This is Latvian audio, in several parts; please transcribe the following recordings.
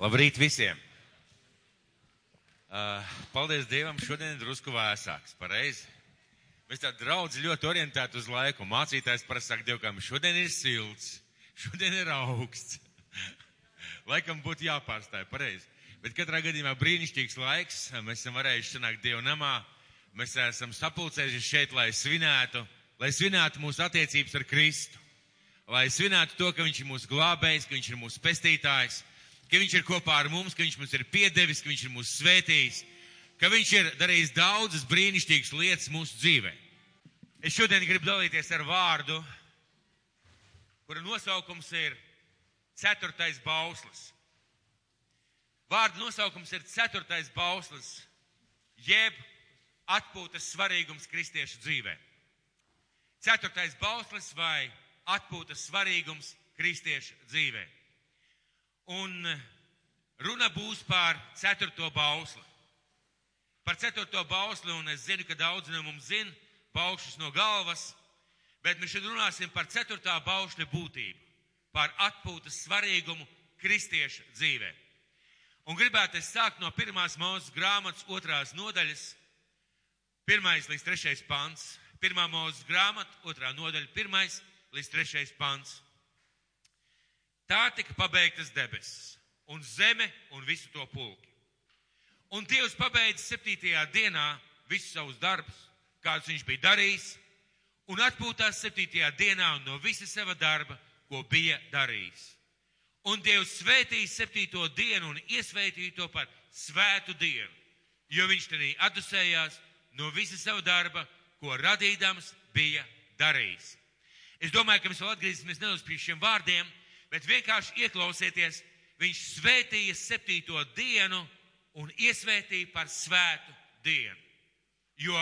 Labrīt visiem! Uh, paldies Dievam, šodien ir drusku vēsāks, pareizi. Mēs tā draudz ļoti orientēti uz laiku. Mācītājs parasti saka Dievam, šodien ir silts, šodien ir augsts. Laikam būtu jāpārstāj, pareizi. Bet katrā gadījumā brīnišķīgs laiks. Mēs esam varējuši sanākt Dieva namā. Mēs esam sapulcējušies šeit, lai svinētu, lai svinētu mūsu attiecības ar Kristu. Lai svinētu to, ka Viņš ir mūsu glābējs, ka Viņš ir mūsu pestītājs, ka Viņš ir kopā ar mums, ka Viņš mums ir piedevis, ka Viņš ir mūsu svētījis, ka Viņš ir darījis daudzas brīnišķīgas lietas mūsu dzīvē. Es šodien gribu dalīties ar vārdu, kura nosaukums ir ceturtais bauslis. Vārda nosaukums ir ceturtais bauslis, jeb atpūtas svarīgums kristiešu dzīvē. Ceturtais bauslis vai atpūtas svarīgums kristiešu dzīvē. Un runa būs par ceturto bausli. Par ceturto bausli, un es zinu, ka daudzi no mums zina bausšus no galvas, bet mēs šodien runāsim par ceturtā bausļa būtību, par atpūtas svarīgumu kristiešu dzīvē. Un gribētu es sākt no pirmās mūzes grāmatas otrās nodaļas, pirmais līdz trešais pants. Pirmā mūzes grāmata, otrā nodaļa, pirmais līdz trešais pants. Tā tika pabeigtas debesis un zeme un visu to pulki. Un Dievs pabeidza septītajā dienā visus savus darbus, kādus viņš bija darījis, un atpūtās septītajā dienā no visa sava darba, ko bija darījis. Un Dievs svētīja septīto dienu un iesvētīja to par svētu dienu, jo viņš tenī atdusējās no visa sava darba, ko radīdams bija darījis. Es domāju, ka mēs vēl atgriezīsimies nedaudz pie šiem vārdiem, bet vienkārši ieklausieties, viņš svētīja septīto dienu un iesvētīja par svētu dienu. Jo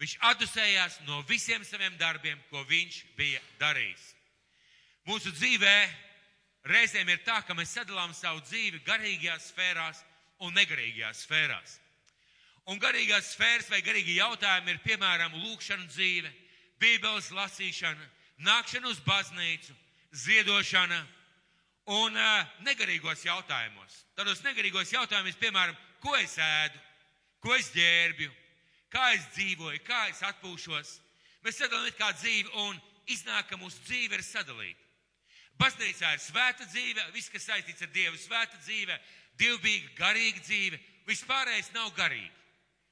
viņš atdusējās no visiem saviem darbiem, ko viņš bija darījis. Mūsu dzīvē reizēm ir tā, ka mēs sadalām savu dzīvi garīgajās sfērās un negarīgajās sfērās. Un garīgās sfēras vai garīgi jautājumi ir piemēram lūkšana dzīve, bībeles lasīšana, nākšana uz baznīcu, ziedošana un negarīgos jautājumos. Tādos negarīgos jautājumos, piemēram, ko es ēdu, ko es ģērbju, kā es dzīvoju, kā es atpūšos. Mēs sadalām kā dzīvi un iznāk, ka mūsu dzīve ir sadalīta. Baznīcā ir svēta dzīve, viss, kas saistīts ar Dievu, svēta dzīve, dievbijīga, garīga dzīve. Vispārējais nav garīgi.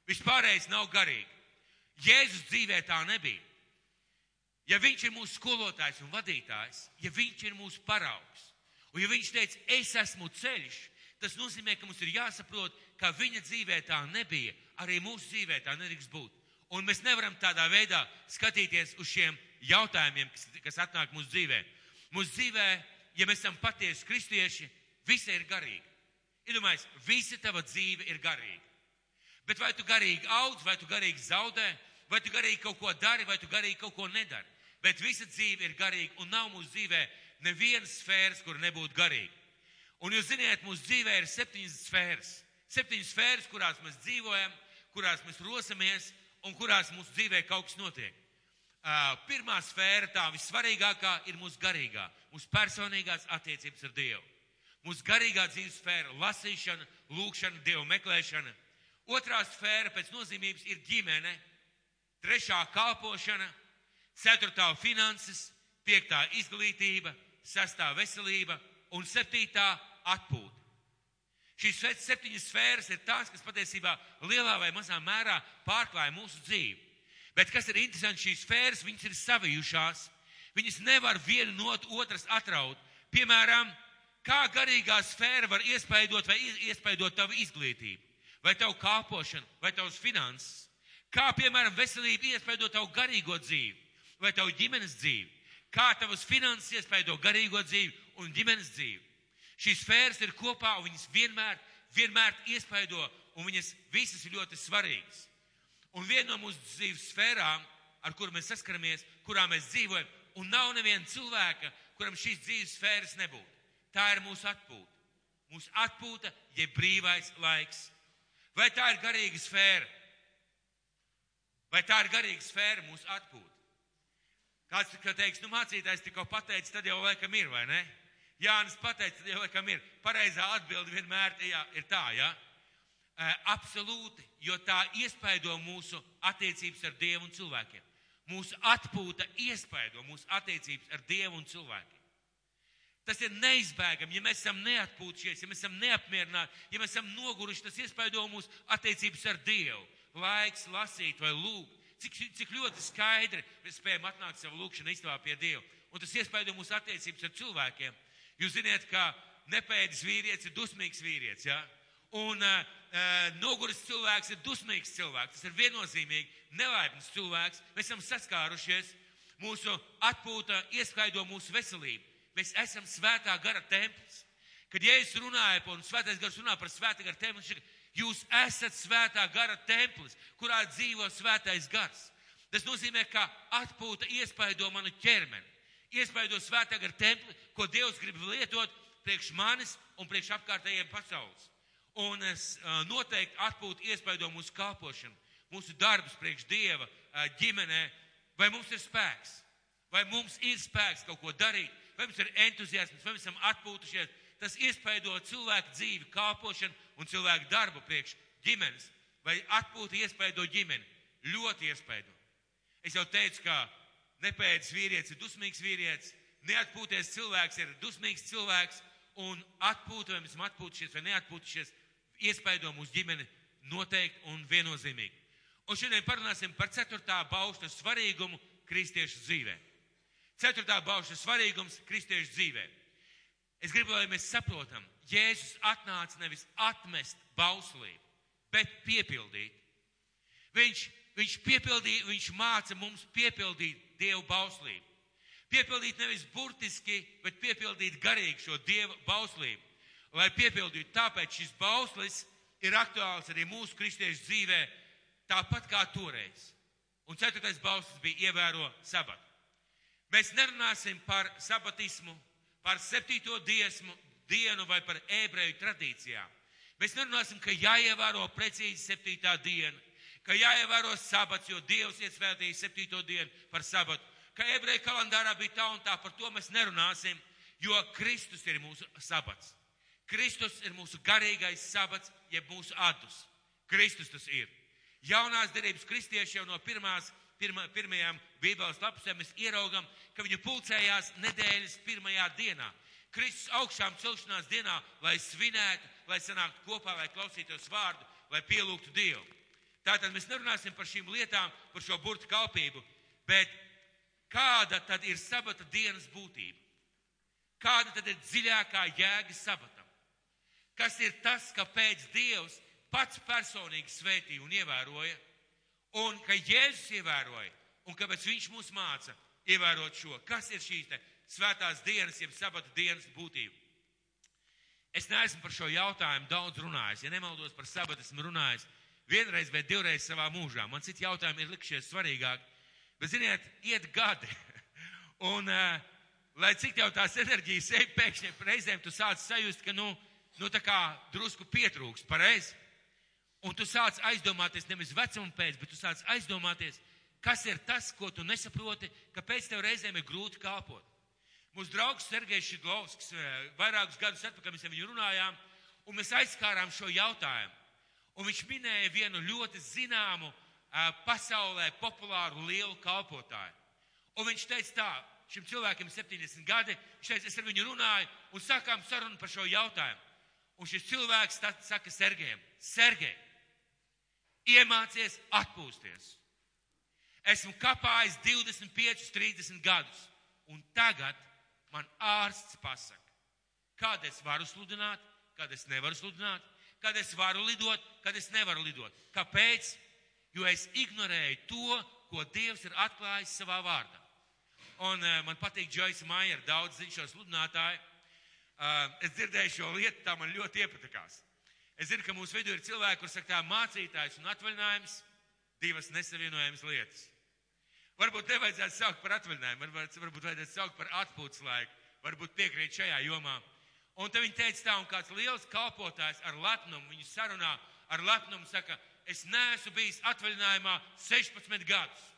Vispārējais nav garīgi. Jēzus dzīvē tā nebija. Ja viņš ir mūsu skolotājs un vadītājs, ja viņš ir mūsu paraugs, un ja viņš teica, es esmu ceļš, tas nozīmē, ka mums ir jāsaprot, ka viņa dzīvē tā nebija, arī mūsu dzīvē tā nedrīkst būt. Un mēs nevaram tādā veidā skatīties uz šiem jautājumiem, kas, kas atnāk mūsu dzīvē. Mūsu dzīvē, ja mēs esam patiesi kristieši, visi ir garīgi. Iedomājieties, visa tava dzīve ir garīga. Bet vai tu garīgi audz, vai tu garīgi zaudē, vai tu garīgi kaut ko dari, vai tu garīgi kaut ko nedari. Bet visa dzīve ir garīga un nav mūsu dzīvē nevienas sfēras, kur nebūtu garīga. Un jūs ziniet, mūsu dzīvē ir septiņas sfēras. Septiņas sfēras, kurās mēs dzīvojam, kurās mēs rosamies un kurās mūsu dzīvē kaut kas notiek. Uh, pirmā sfēra, tā vissvarīgākā, ir mūsu garīgā, mūsu personīgās attiecības ar Dievu. Mūsu garīgā dzīves sfēra - lasīšana, lūkšana, Dievu meklēšana. Otrā sfēra pēc nozīmības ir ģimene, trešā kalpošana, ceturtā finanses, piektā izglītība, sestā veselība un septītā atpūta. Šīs septiņas sfēras ir tās, kas patiesībā lielā vai mazā mērā pārklāja mūsu dzīvi. Bet kas ir interesanti, šīs sfēras, viņas ir savijušās. Viņas nevar viena no otras atraut. Piemēram, kā garīgā sfēra var iespaidot vai iespaidot tavu izglītību, vai tavu kāpošanu, vai tavus finanses. Kā, piemēram, veselība iespaido tavu garīgo dzīvi, vai tavu ģimenes dzīvi. Kā tavas finanses iespaido garīgo dzīvi un ģimenes dzīvi. Šīs sfēras ir kopā un viņas vienmēr, vienmēr iespaido un viņas visas ir ļoti svarīgas. Un viena no mūsu dzīves sfērām, ar kuru mēs saskaramies, kurā mēs dzīvojam, un nav neviena cilvēka, kuram šīs dzīves sfēras nebūtu. Tā ir mūsu atpūta. Mūsu atpūta, jeb brīvais laiks. Vai tā ir garīga sfēra? Vai tā ir garīga sfēra mūsu atpūta? Kāds teiks, nu mācītājs tikko pateicis, tad jau laikam ir, vai ne? Jānis pateica, jau laikam ir pareizā atbilde vienmēr jā, ir tā, jā. Ja? Absolūti, jo tā iespaido mūsu attiecības ar Dievu un cilvēkiem. Mūsu atpūta iespaido mūsu attiecības ar Dievu un cilvēkiem. Tas ir neizbēgami, ja mēs esam neatpūtušies, ja mēs esam neapmierināti, ja mēs esam noguruši, tas iespaido mūsu attiecības ar Dievu. Laiks lasīt vai lūgt. Cik, cik ļoti skaidri mēs spējam atnākt savu lūgšanu istabā pie Dieva. Un tas iespaido mūsu attiecības ar cilvēkiem. Jūs zināt, ka nepēdis vīrietis ir dusmīgs vīrietis, ja? Un uh, noguris cilvēks ir dusmīgs cilvēks. Tas ir viennozīmīgi nelaipns cilvēks. Mēs esam saskārušies. Mūsu atpūta iespaido mūsu veselību. Mēs esam svētā gara templis. Kad Jēzus runāja par, un svētais gars runā par svētā gara templi, viņš saka, jūs esat svētā gara templis, kurā dzīvo svētais gars. Tas nozīmē, ka atpūta iespaido manu ķermeni, iespaido svētā gara templi, ko Dievs grib lietot priekš manis un priekš apkārtējiem pasaules. Un es noteikti atpūta iespaido mūsu kalpošanu, mūsu darbus priekš Dieva ģimenē, vai mums ir spēks, vai mums ir spēks kaut ko darīt, vai mums ir entuziasms, vai mēs esam atpūtušies. Tas iespaido cilvēku dzīvi, kāpošanu un cilvēku darbu priekš ģimenes. Vai atpūta iespaido ģimeni? Ļoti iespaido. Es jau teicu, ka nepēdis vīrietis ir dusmīgs vīrietis, neatpūties cilvēks ir dusmīgs cilvēks, un atpūta, vai mēs esam atpūtušies vai neatpūtušies, iespaido mūsu ģimeni noteikti un viennozīmīgi. Un šodien parunāsim par ceturtā baušta svarīgumu kristiešu dzīvēm. Ceturtā bauša svarīgums kristiešu dzīvē. Es gribu, lai mēs saprotam, Jēzus atnāca nevis atmest bauslību, bet piepildīt. Viņš, viņš piepildīja, viņš māca mums piepildīt Dievu bauslību. Piepildīt nevis burtiski, bet piepildīt garīgi šo Dieva bauslību. Lai piepildītu, tāpēc šis bauslis ir aktuāls arī mūsu kristiešu dzīvē, tāpat kā toreiz. Un ceturtais bauslis bija ievēro sabatu. Mēs nerunāsim par sabatismu, par septīto diesmu, dienu vai par ebreju tradīcijām. Mēs nerunāsim, ka jāievēro precīzi septītā diena, ka jāievēro sabats, jo Dievs iesvētīja septīto dienu par sabatu, ka ebreju kalendārā bija tā un tā, par to mēs nerunāsim, jo Kristus ir mūsu sabats. Kristus ir mūsu garīgais sabats, jeb mūsu adus. Kristus tas ir. Jaunās derības kristieši jau no pirmās pirma, pirmajām Bībeles lapusēm mēs ieraugam, ka viņi pulcējās nedēļas pirmajā dienā. Kristus augšām celšanās dienā, lai svinētu, lai sanāktu kopā, lai klausītos vārdu, lai pielūgtu Dievu. Tātad mēs nerunāsim par šīm lietām, par šo burtu kalpību, bet kāda tad ir sabata dienas būtība? Kāda tad ir dziļākā jēga sabatam? Kas ir tas, kāpēc Dievs pats personīgi svētīja un ievēroja un ka Jēzus ievēroja, un kāpēc viņš mūs māca ievērot šo, kas ir šīs svētās dienas, jeb sabata dienas būtība. Es neesmu par šo jautājumu daudz runājis. Ja nemaldos par sabatu, esmu runājis vienreiz vai divreiz savā mūžā. Man citi jautājumi ir likšies svarīgāki. Bet, ziniet, iet gadi. Un, uh, lai cik tev tās enerģijas ej, pēkšņi reizēm tu sāc sajust, ka, nu, nu tā kā drusku pietrūkst, pareizi? Un tu sāc aizdomāties nevis vecuma pēc, bet tu sāc aizdomāties, kas ir tas, ko tu nesaproti, kāpēc tev reizēm ir grūti kāpot. Mūsu draugs Sergejs Šidlovskis eh, vairākus gadus atpakaļ mēs ar viņu runājām, un mēs aizskārām šo jautājumu. Un viņš minēja vienu ļoti zināmu, eh, pasaulē populāru lielu kalpotāju. Un viņš teica tā, šim cilvēkam 70 gadi, viņš teica, es ar viņu runāju un sākām sarunu par šo jautājumu. Un šis cilvēks saka Sergejam, Sergej, iemācies atpūsties. Esmu kapājis 25, 30 gadus, un tagad man ārsts pasaka, kad es varu sludināt, kad es nevaru sludināt, kad es varu lidot, kad es nevaru lidot. Kāpēc? Jo es ignorēju to, ko Dievs ir atklājis savā vārdā. Un uh, man patīk Joyce Meyer, daudz zinu šo sludinātāju. Uh, es dzirdēju šo lietu, tā man ļoti iepatikās. Es zinu, ka mūsu vidū ir cilvēki, kuriem saka, tā mācītājs un atvaļinājums divas nesavienojamas lietas. Varbūt nevajadzētu saukt par atvaļinājumu, varbūt, varbūt vajadzētu saukt par atpūtas laiku, varbūt piekrīt šajā jomā. Un te viņi teica tā, un kāds liels kalpotājs ar lepnumu, viņu sarunā ar lepnumu saka, es neesmu bijis atvaļinājumā 16 gadus.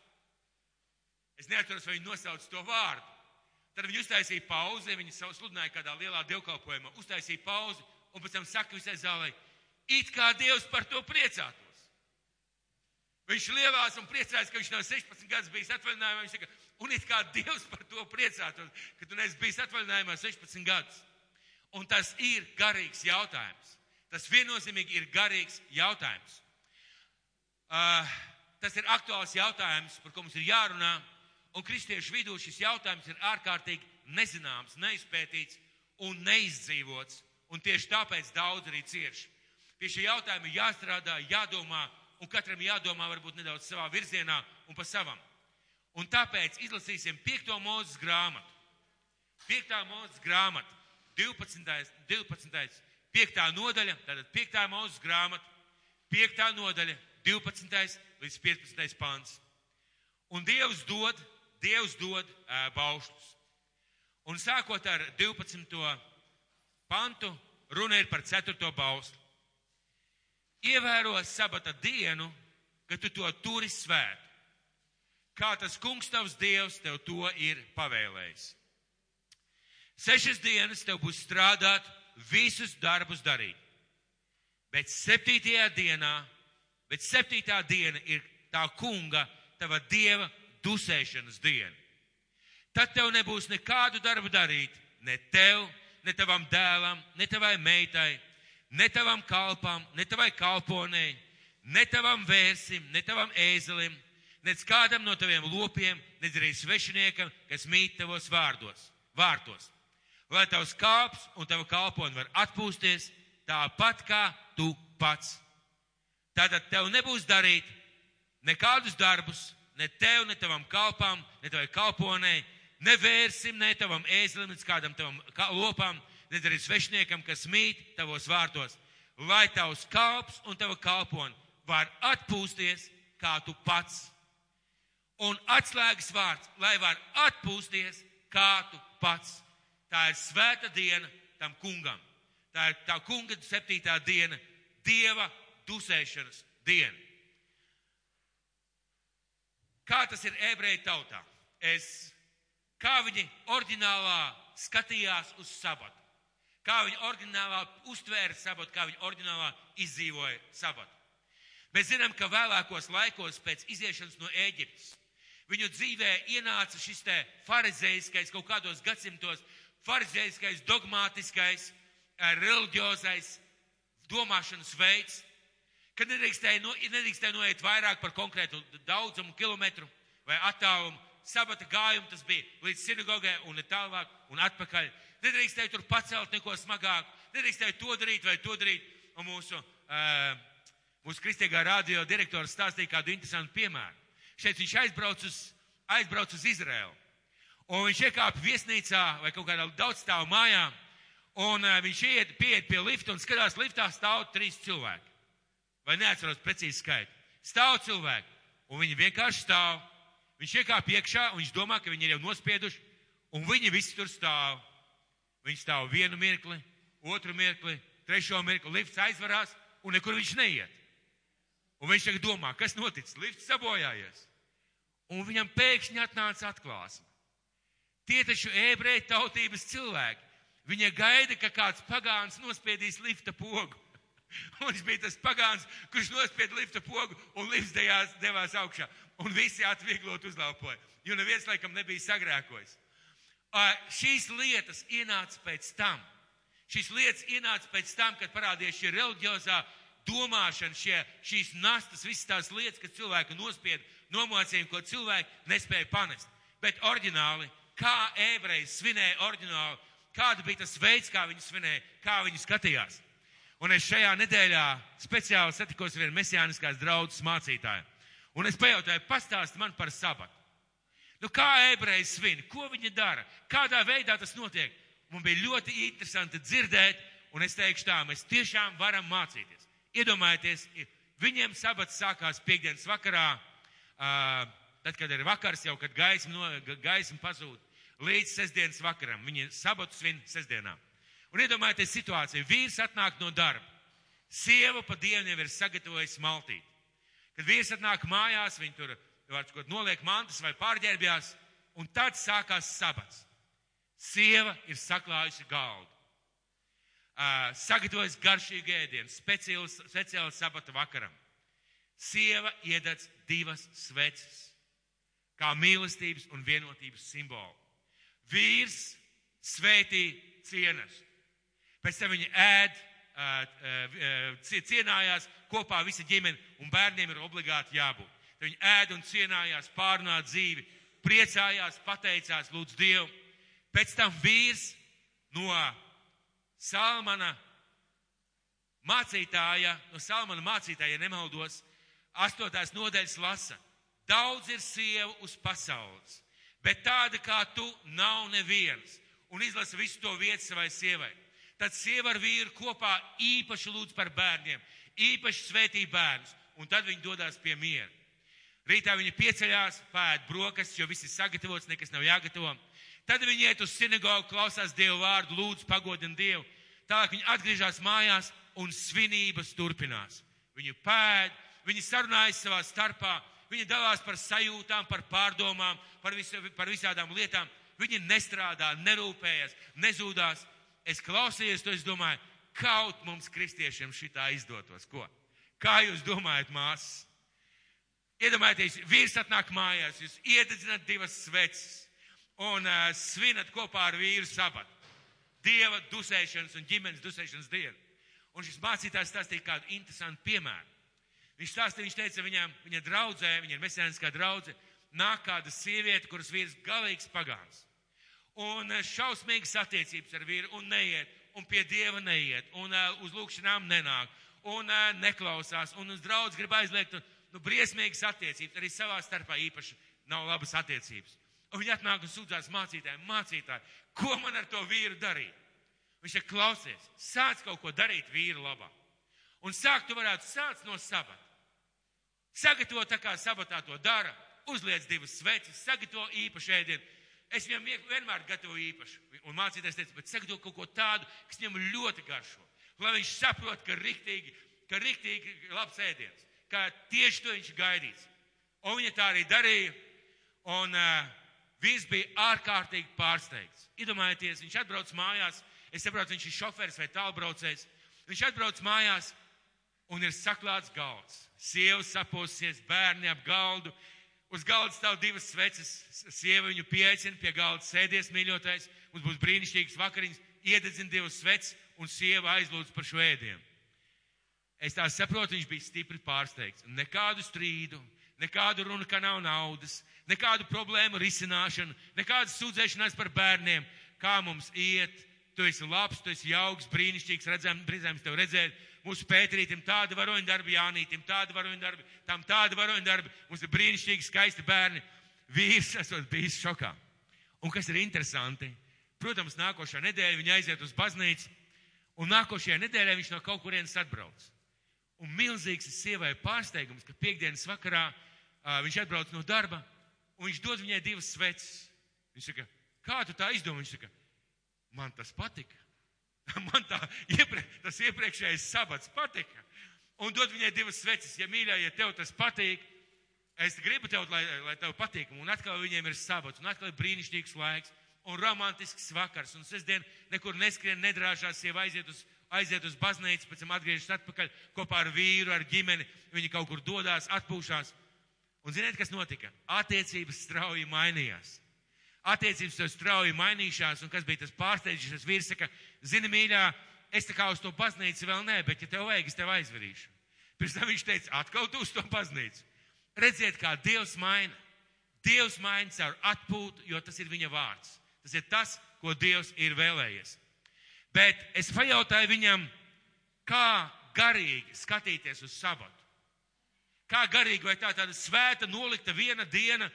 Es neatceros, vai viņi nosauc to vārdu. Tad viņi uztaisīja pauzi, viņi savu sludināja kādā lielā dievkalpojumā, uztaisīja pauzi un pēc tam saka visai zālē, it kā Dievs par to priecātos. Viņš lielās un priecājas, ka viņš nav 16 gadus bijis atvaļinājumā. Viņš saka, un it kā Dievs par to priecātos, ka tu neesi bijis atvaļinājumā 16 gadus. Un tas ir garīgs jautājums. Tas viennozīmīgi ir garīgs jautājums. Uh, tas ir aktuāls jautājums, par ko mums ir jārunā. Un kristiešu vidū šis jautājums ir ārkārtīgi nezināms, neizpētīts un neizdzīvots. Un tieši tāpēc daudz arī cieši. Pie šī jautājuma jāstrādā, jādomā, un katram jādomā varbūt nedaudz savā virzienā un pa savam. Un tāpēc izlasīsim 5. mūzes grāmatu. 5. mūzes grāmata, 12. 12. 5. nodaļa, tātad 5. mūzes grāmata, 5. nodaļa, 12. līdz 15. pants. Un Dievs dod Dievs dod uh, baušļus. Un sākot ar 12. Pantu, runa ir par 4. bausli. Ievēro sabata dienu, ka tu to turi svētu. Kā tas kungs tavs dievs tev to ir pavēlējis. Sešas dienas tev būs strādāt, visus darbus darīt. Bet septītajā dienā, bet septītā diena ir tā kunga, tava dieva dusēšanas diena. Tad tev nebūs nekādu darbu darīt, ne tev, ne tavam dēlam, ne tavai meitai, ne tavam kalpam, ne tavai kalponei, ne tavam vērsim, ne tavam ēzelim, nec kādam no taviem lopiem, nec arī svešiniekam, kas mīt tavos vārdos, vārtos. Lai tavs kalps un tava kalponi var atpūsties tāpat kā tu pats. Tātad tev nebūs darīt nekādus darbus, ne tev, ne tavam kalpam, ne tavai kalponei, ne vērsim, ne tavam ēzelim, ne kādam tavam lopam, ne arī svešniekam, kas mīt tavos vārtos, lai tavs kalps un tava kalpon var atpūsties kā tu pats. Un atslēgas vārds, lai var atpūsties kā tu pats. Tā ir svēta diena tam kungam. Tā ir tā kunga septītā diena, dieva dusēšanas diena. Kā tas ir ebreju tautā? Es, kā viņi oriģinālā skatījās uz sabatu, kā viņi oriģinālā uztvēra sabatu, kā viņi oriģinālā izdzīvoja sabatu. Mēs zinām, ka vēlākos laikos pēc iziešanas no Ēģiptes viņu dzīvē ienāca šis te farizeiskais kaut kādos gadsimtos, farizeiskais, dogmātiskais, eh, reliģiozais domāšanas veids, kad nedrīkstēja, no, nedrīkstēja noiet vairāk par konkrētu daudzumu kilometru vai attālumu. Sabata gājumu tas bija līdz sinagogai un tālāk un atpakaļ. Nedrīkstēja tur pacelt neko smagāku, nedrīkstēja to darīt vai to darīt. Un mūsu, uh, mūsu kristīgā radio direktors stāstīja kādu interesantu piemēru. Šeit viņš aizbrauc uz, aizbrauc uz Izraelu. Un viņš iekāpa viesnīcā vai kaut kādā daudzstāvu mājā. Un uh, viņš iet, pieiet pie lifta un skatās, liftā stāv trīs cilvēki vai neatceros precīzi skaitu. Stāv cilvēki, un viņi vienkārši stāv. Viņš iekāp iekšā, un viņš domā, ka viņi ir jau nospieduši, un viņi visi tur stāv. Viņi stāv vienu mirkli, otru mirkli, trešo mirkli, lifts aizvarās, un nekur viņš neiet. Un viņš tagad domā, kas noticis, lifts sabojājies. Un viņam pēkšņi atnāca atklāsme. Tie taču ebreju tautības cilvēki. Viņa gaida, ka kāds pagāns nospiedīs lifta pogu. Un viņš bija tas pagāns, kurš nospied lifta pogu un lifts devās augšā. Un visi atvieglot uzlaupoja, jo neviens laikam nebija sagrēkojis. Šīs lietas ienāca pēc tam. Šīs lietas ienāca pēc tam, kad parādījās šī reliģiozā domāšana, šie, šīs nastas, visas tās lietas, kas cilvēku nospied nomācījumu, ko cilvēki nespēja panest. Bet oriģināli, kā ebreji svinēja oriģināli, kāda bija tas veids, kā viņi svinēja, kā viņi skatījās. Un es šajā nedēļā speciāli satikos ar vienu mesijāniskās draudzes mācītāju. Un es pajautāju, pastāst man par sabatu. Nu, kā ebreji svin, ko viņi dara, kādā veidā tas notiek. Man bija ļoti interesanti dzirdēt, un es teikšu tā, mēs tiešām varam mācīties. Iedomājieties, viņiem sabats sākās piekdienas vakarā, tad, kad ir vakars jau, kad gaisma, no, gaisma pazūd, līdz sestdienas vakaram. Viņi sabatu svin sestdienām. Un iedomājieties situāciju. Vīrs atnāk no darba. Sieva pa dienu jau ir sagatavojusi maltīt. Kad vīrs atnāk mājās, viņi tur var, noliek mantas vai pārģērbjās, un tad sākās sabats. Sieva ir saklājusi galdu. Uh, sagatavojas garšīgu ēdienu, speciālu, speciālu sabata vakaram. Sieva iededz divas sveces, kā mīlestības un vienotības simbolu. Vīrs svētī cienas. Pēc tam viņi ēd, cienājās kopā visa ģimene, un bērniem ir obligāti jābūt. Tad viņi ēd un cienājās, pārnā dzīvi, priecājās, pateicās, lūdz Dievu. Pēc tam vīrs no Salmana mācītāja, no Salmana mācītāja, ja nemaldos, astotās nodaļas lasa. Daudz ir sievu uz pasaules, bet tāda kā tu nav neviens. Un izlasa visu to vietu savai sievai. Tad sieva ar vīru kopā īpaši lūdz par bērniem, īpaši svētī bērnus, un tad viņi dodas pie miera. Rītā viņi pieceļās, pēd brokastis, jo viss ir sagatavots, nekas nav jāgatavo. Tad viņi iet uz sinagogu, klausās Dievu vārdu, lūdz pagodina Dievu. Tālāk viņi atgriežas mājās un svinības turpinās. Viņi pēd, viņi sarunājas savā starpā, viņi dalās par sajūtām, par pārdomām, par, visu, par visādām lietām. Viņi nestrādā, nerūpējas, nezūdās. Es klausījos to, es domāju, kaut mums kristiešiem šitā izdotos. Ko? Kā jūs domājat, māsas? Iedomājieties, vīrs atnāk mājās, jūs iededzināt divas sveces un uh, svinat kopā ar vīru sabatu. Dieva dusēšanas un ģimenes dusēšanas dienu. Un šis mācītājs stāstīja kādu interesantu piemēru. Viņš stāstīja, viņš teica, viņam, viņa draudzē, viņa ir mesēniskā draudze, nāk kāda sieviete, kuras vīrs galīgs pagāns. Un šausmīgas attiecības ar vīru un neiet, un pie Dieva neiet, un uh, uz lūkšanām nenāk, un uh, neklausās, un uz draudz grib aizliegt, un, nu, briesmīgas attiecības, arī savā starpā īpaši nav labas attiecības. Un viņi atnāk un sūdzās mācītājiem, mācītāji, ko man ar to vīru darīt? Viņš ir klausies, sāc kaut ko darīt vīru labā. Un sākt tu varētu sākt no sabata. Sagatavo tā kā sabatā to dara, uzliec divas sveces, sagatavo īpašu ēdienu. Es viņam vienmēr gatavoju īpašu. Un mācītājs teica, bet sagatavo kaut ko tādu, kas viņam ļoti garšo. Lai viņš saprot, ka riktīgi, ka riktīgi labs ēdiens, ka tieši to viņš gaidīs. Un viņa tā arī darīja. Un uh, viss bija ārkārtīgi pārsteigts. Iedomājieties, viņš atbrauc mājās, es saprotu, viņš ir šoferis vai tālbraucējs. Viņš atbrauc mājās un ir saklāts galds. Sieva saposies, bērni ap galdu. Uz galda stāv divas sveces. Sieva viņu pieaicina pie galda, sēdies mīļotais. Mums būs brīnišķīgs vakariņas, iededzina divas sveces un sieva aizlūdz par šo ēdienu. Es tā saprotu, viņš bija stipri pārsteigts. Nekādu strīdu, nekādu runu, ka nav naudas, nekādu problēmu risināšanu, nekādas sūdzēšanās par bērniem, kā mums iet. Tu esi labs, tu esi jauks, brīnišķīgs, redzam, priecājums tev redzēt. Mūsu pētrītim tāda varoņa darbi, Jānītim tāda varoņa darbi, tam tāda varoņa darbi. Mums ir brīnišķīgi, skaisti bērni. Vīrs esot bijis šokā. Un kas ir interesanti, protams, nākošā nedēļa viņa aiziet uz baznīcu, un nākošajā nedēļā viņš no kaut kurienes atbrauc. Un milzīgs ir sievai pārsteigums, ka piekdienas vakarā uh, viņš atbrauc no darba, un viņš dod viņai divas sveces. Viņš saka, kā tu tā izdomā? Viņš saka, man tas patika. Man tā ieprie, tas iepriekšējais sabats patika. Un dod viņai divas sveces, ja mīļā, ja tev tas patīk, es gribu tev, lai, lai tev patīk. Un atkal viņiem ir sabats, un atkal ir brīnišķīgs laiks, un romantisks vakars, un sestdien nekur neskrien, nedrāžās, sieva aiziet uz, aiziet uz baznīcu, pēc tam atgriežas atpakaļ kopā ar vīru, ar ģimeni, viņi kaut kur dodās, atpūšās. Un ziniet, kas notika? Attiecības strauji mainījās. Attiecības tev strauji mainījušās, un kas bija tas pārsteidzīgs vīrs, saka, zini, mīļā, es tā kā uz to baznīcu vēl nē, bet ja tev vajag, es tev aizvedīšu. Pēc tam viņš teica, atkal tu uz to baznīcu. Redziet, kā Dievs maina. Dievs maina caur atpūtu, jo tas ir viņa vārds. Tas ir tas, ko Dievs ir vēlējies. Bet es pajautāju viņam, kā garīgi skatīties uz sabatu. Kā garīgi, vai tā tāda svēta, nolikta viena diena,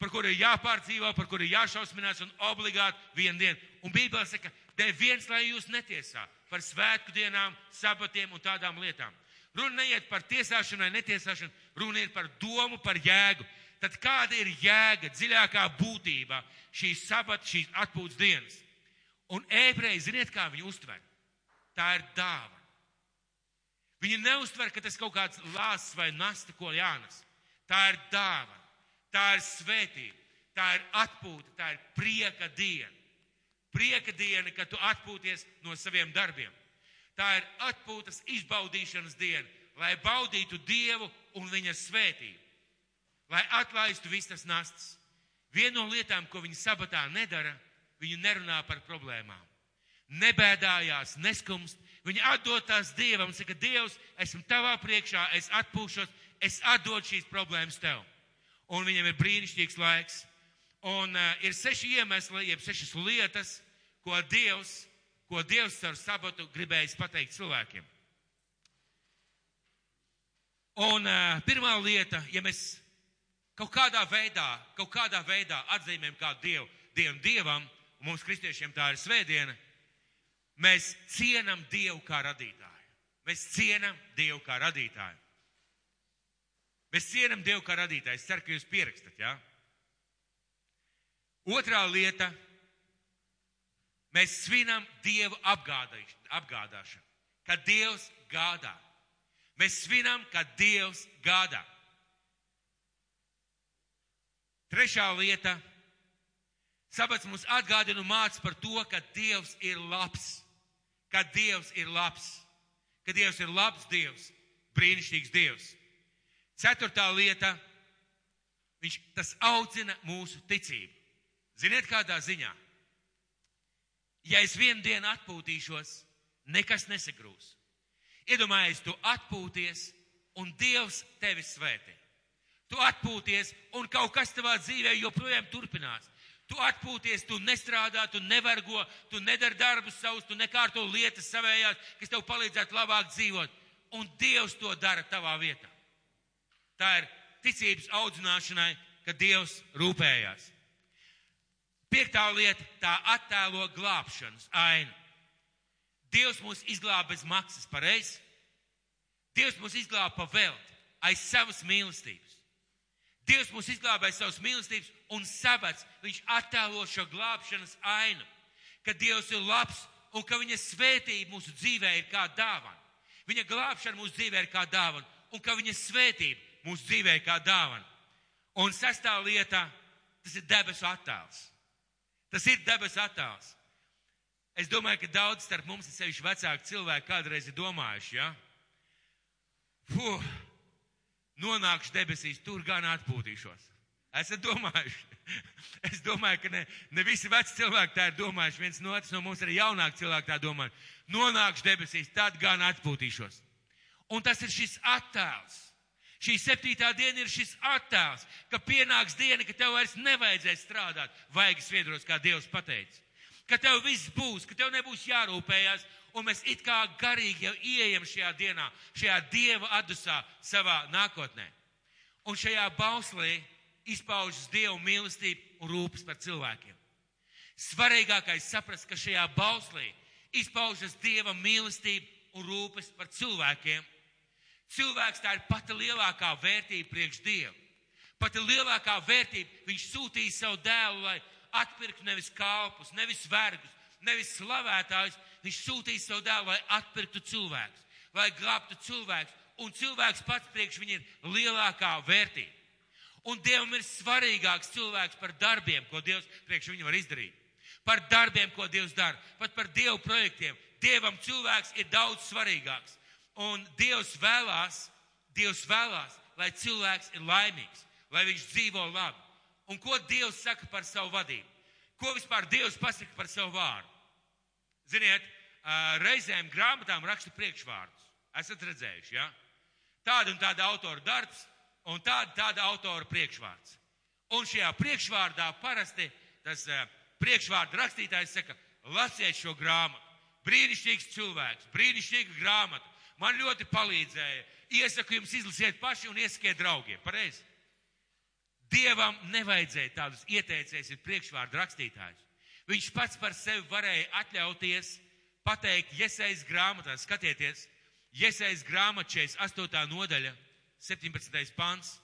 par kuru ir jāpārdzīvo, par kuru ir jāšausminās un obligāti viena diena. Un Bībelē saka, neviens, lai jūs netiesā par svētku dienām, sabatiem un tādām lietām. Runa neiet par tiesāšanu vai netiesāšanu, runa ir par domu, par jēgu. Tad kāda ir jēga, dziļākā būtība šīs sabata, šīs atpūtas dienas? Un ebreji, ziniet, kā viņi uztver? Tā ir dāvana. Viņi neuztver, ka tas kaut kāds lāsts vai nasta, ko jānes. Tā ir dāvana, tā ir svētība, tā ir atpūta, tā ir prieka diena. prieka diena, kad tu atpūties no saviem darbiem. Tā ir atpūtas izbaudīšanas diena, lai baudītu Dievu un viņa svētību, lai atlaistu visas nastas. Viena no lietām, ko viņi sabatā nedara, viņi nerunā par problēmām. Nebēdājās, neskumst, viņi atdod tās Dievam, saka, Dievs, esmu tavā priekšā, es atpūšos, es atdodu šīs problēmas tev. Un viņam ir brīnišķīgs laiks. Un uh, ir seši iemesli, jeb sešas lietas, ko Dievs, ko Dievs ar sabatu gribējis pateikt cilvēkiem. Un uh, pirmā lieta, ja mēs kaut kādā veidā, kaut kādā veidā atzīmēm kā Dievu, Dievam, Dievam, un mums kristiešiem tā ir svētdiena, mēs cienam Dievu kā radītāju. Mēs cienam Dievu kā radītāju. Mēs cienam Dievu kā radītāju. Es ceru, ka jūs pierakstat? Ja? Otrā lieta - mēs svinam Dievu apgādāšanu, kad Dievs gādā. Mēs svinam, kad Dievs gādā. Trešā lieta - sabats mums atgādina un māca par to, ka Dievs ir labs. Ka Dievs ir labs. Ka Dievs ir labs Dievs, brīnišķīgs Dievs. Ceturtā lieta - viņš tas audzina mūsu ticību. Ziniet, kādā ziņā? Ja es vienu dienu atpūtīšos, nekas nesagrūs. Iedomājies, tu atpūties, un Dievs tevi svētī. Tu atpūties, un kaut kas tavā dzīvē joprojām turpinās. Tu atpūties, tu nestrādā, tu nevargo, tu nedari darbus savus, tu nekārto lietas savējās, kas tev palīdzētu labāk dzīvot. Un Dievs to dara tavā vietā. Tā ir ticības audzināšanai, ka Dievs rūpējās. Piektā lieta - tā attēlo glābšanas ainu. Dievs mūs izglāba bez maksas, pareizi? Dievs mūs izglāba pa velti, aiz savas mīlestības. Dievs mūs izglāba aiz savas mīlestības un sabats, viņš attēlo šo glābšanas ainu, ka Dievs ir labs un ka viņa svētība mūsu dzīvē ir kā dāvana. Viņa glābšana mūsu dzīvē ir kā dāvana un ka viņa svētība mūsu dzīvē kā dāvana. Un sestā lietā tas ir debesu attēls. Tas ir debesu attēls. Es domāju, ka daudz starp mums, sevišķi vecāki cilvēki, kādreiz ir domājuši, ja? Fuh, nonākšu debesīs, tur gan atpūtīšos. Esat domājuši? Es domāju, ka ne, ne visi veci cilvēki tā ir domājuši. Viens no otrs no mums arī jaunāki cilvēki tā domāju. Nonākšu debesīs, tad gan atpūtīšos. Un tas ir šis attēls. Šī septītā diena ir šis attēls, ka pienāks diena, ka tev vairs nevajadzēs strādāt vaigas viedros, kā Dievs pateica ka tev viss būs, ka tev nebūs jārūpējas, un mēs it kā garīgi jau ieejam šajā dienā, šajā Dieva atdusā savā nākotnē. Un šajā bauslī izpaužas Dieva mīlestība un rūpes par cilvēkiem. Svarīgākais saprast, ka šajā bauslī izpaužas Dieva mīlestība un rūpes par cilvēkiem. Cilvēks tā ir pati lielākā vērtība priekš Dievu. Pati lielākā vērtība viņš sūtīja savu dēlu, lai atpirktu nevis kalpus, nevis vergus, nevis slavētājus. Viņš sūtīja savu dēlu, lai atpirktu cilvēkus, lai glābtu cilvēkus. Un cilvēks pats priekš viņu ir lielākā vērtība. Un Dievam ir svarīgāks cilvēks par darbiem, ko Dievs priekš viņu var izdarīt. Par darbiem, ko Dievs dara, pat par Dievu projektiem. Dievam cilvēks ir daudz svarīgāks. Un Dievs vēlās, Dievs vēlās, lai cilvēks ir laimīgs, lai viņš dzīvo labi. Un ko Dievs saka par savu vadību? Ko vispār Dievs pasaka par savu vārdu? Ziniet, reizēm grāmatām raksta priekšvārdus. Esat redzējuši, ja? Tāda un tāda autora darbs un tāda, tāda autora priekšvārds. Un šajā priekšvārdā parasti tas priekšvārda rakstītājs saka, lasiet šo grāmatu. Brīnišķīgs cilvēks, brīnišķīga grāmata. Man ļoti palīdzēja. Iesaku jums izlasiet paši un iesakiet draugiem. Pareizi? Dievam nevajadzēja tādus ieteicējus ir priekšvārdu rakstītājus. Viņš pats par sevi varēja atļauties pateikt Iesaijas grāmatā, skatieties, Iesaijas grāmata 48. nodaļa, 17. pants,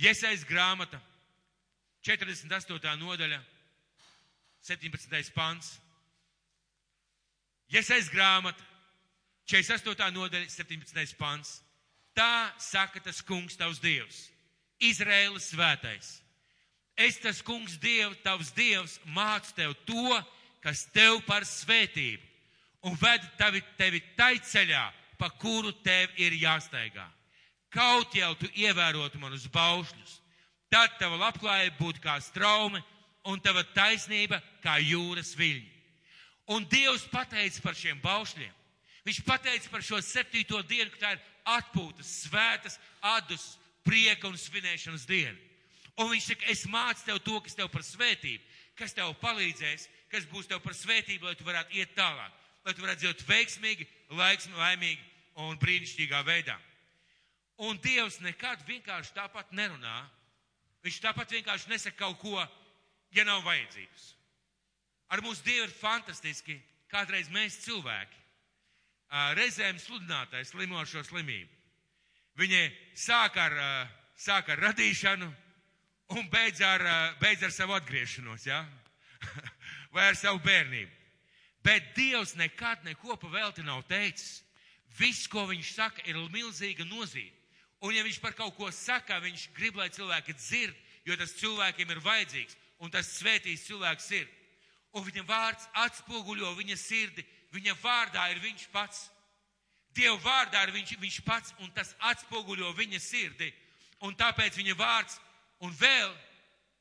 Iesaijas grāmata 48. nodaļa, 17. pants, Iesaijas grāmata 48. nodaļa, 17. pants. Tā saka tas kungs tavs dievs Izraēlas svētais. Es tas kungs Dievu, tavs Dievs, mācu tev to, kas tev par svētību un ved tevi, tevi tai ceļā, pa kuru tev ir jāstaigā. Kaut jau tu ievērotu manus baušļus, tad tava labklājība būtu kā straume un tava taisnība kā jūras viļņi. Un Dievs pateica par šiem baušļiem. Viņš pateica par šo septīto dienu, ka tā ir atpūtas, svētas, adus, prieka un svinēšanas diena. Un viņš saka, es mācu tev to, kas tev par svētību, kas tev palīdzēs, kas būs tev par svētību, lai tu varētu iet tālāk, lai tu varētu dzīvot veiksmīgi, laiksmi, laimīgi un brīnišķīgā veidā. Un Dievs nekad vienkārši tāpat nerunā. Viņš tāpat vienkārši nesaka kaut ko, ja nav vajadzības. Ar mūsu Dievu ir fantastiski, kādreiz mēs cilvēki, reizēm sludinātais slimo ar šo slimību. Viņi sāk ar, sāk ar radīšanu un beidz ar, beidz ar savu atgriešanos, ja? vai ar savu bērnību. Bet Dievs nekad neko pa velti nav teicis. Viss, ko viņš saka, ir milzīga nozīme. Un ja viņš par kaut ko saka, viņš grib, lai cilvēki dzird, jo tas cilvēkiem ir vajadzīgs, un tas svētīs cilvēks ir. Un viņa vārds atspoguļo viņa sirdi, viņa vārdā ir viņš pats. Dieva vārdā ir viņš, viņš pats, un tas atspoguļo viņa sirdi. Un tāpēc viņa vārds, un vēl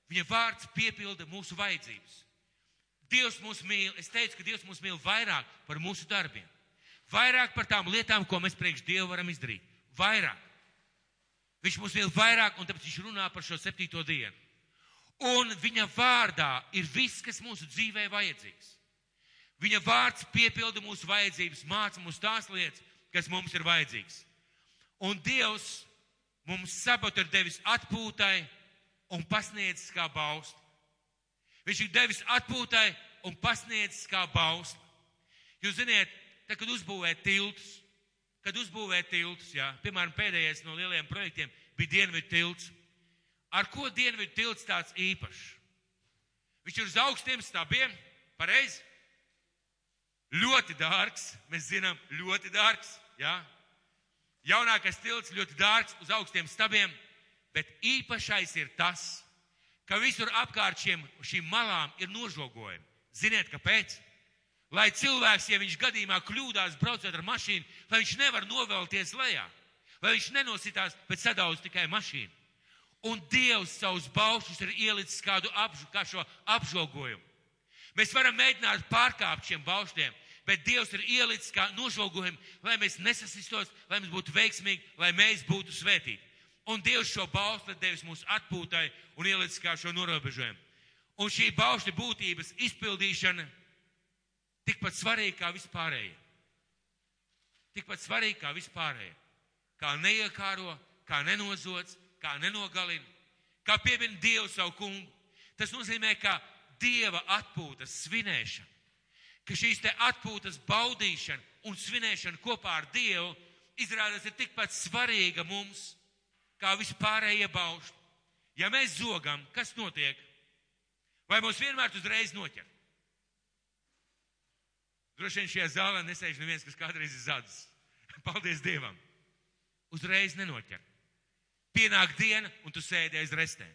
viņa vārds piepilda mūsu vajadzības. Dievs mūs mīl, es teicu, ka Dievs mūs mīl vairāk par mūsu darbiem. Vairāk par tām lietām, ko mēs priekš Dievu varam izdarīt. Vairāk. Viņš mūs mīl vairāk, un tāpēc viņš runā par šo septīto dienu. Un viņa vārdā ir viss, kas mūsu dzīvē vajadzīgs. Viņa vārds piepilda mūsu vajadzības, māca mums tās lietas, kas mums ir vajadzīgs. Un Dievs mums sabatu ir devis atpūtai un pasniedzis kā baust. Viņš ir devis atpūtai un pasniedzis kā bausli. Jūs ziniet, tad, kad uzbūvē tiltus, kad uzbūvē tiltus, jā, piemēram, pēdējais no lielajiem projektiem bija Dienvidu tilts. Ar ko Dienvidu tilts tāds īpašs? Viņš ir uz augstiem stabiem, pareizi? Ļoti dārgs, mēs zinām, ļoti dārgs, jā. Jaunākais tilts ļoti dārgs uz augstiem stabiem, bet īpašais ir tas, ka visur apkārt šiem, šīm malām ir nožogojumi. Ziniet, kāpēc? Lai cilvēks, ja viņš gadījumā kļūdās braucot ar mašīnu, lai viņš nevar novelties lejā, lai viņš nenositās pēc sadauz tikai mašīnu. Un Dievs savus baušus ir ielicis kādu apžu, kā apžogojumu. Mēs varam mēģināt pārkāpt šiem bauštiem, bet Dievs ir ielicis kā nožogojumu, lai mēs nesasistos, lai mums būtu veiksmīgi, lai mēs būtu svētīti. Un Dievs šo baušļu devis mūsu atpūtai un ielicis kā šo norobežojumu. Un šī baušļa būtības izpildīšana tikpat svarīga kā vispārējie. Tikpat svarīga kā vispārējie. Kā neiekāro, kā nenozots, kā nenogalina, kā piemina Dievu savu kungu. Tas nozīmē, ka Dieva atpūtas svinēšana, ka šīs te atpūtas baudīšana un svinēšana kopā ar Dievu izrādās ir tikpat svarīga mums kā vispārējie baušļi. Ja mēs zogam, kas notiek? Vai mūs vienmēr uzreiz noķer? Droši vien šajā zālē nesēž neviens, kas kādreiz ir zadzis. Paldies Dievam! Uzreiz nenoķer. Pienāk diena, un tu sēdi aiz restēm.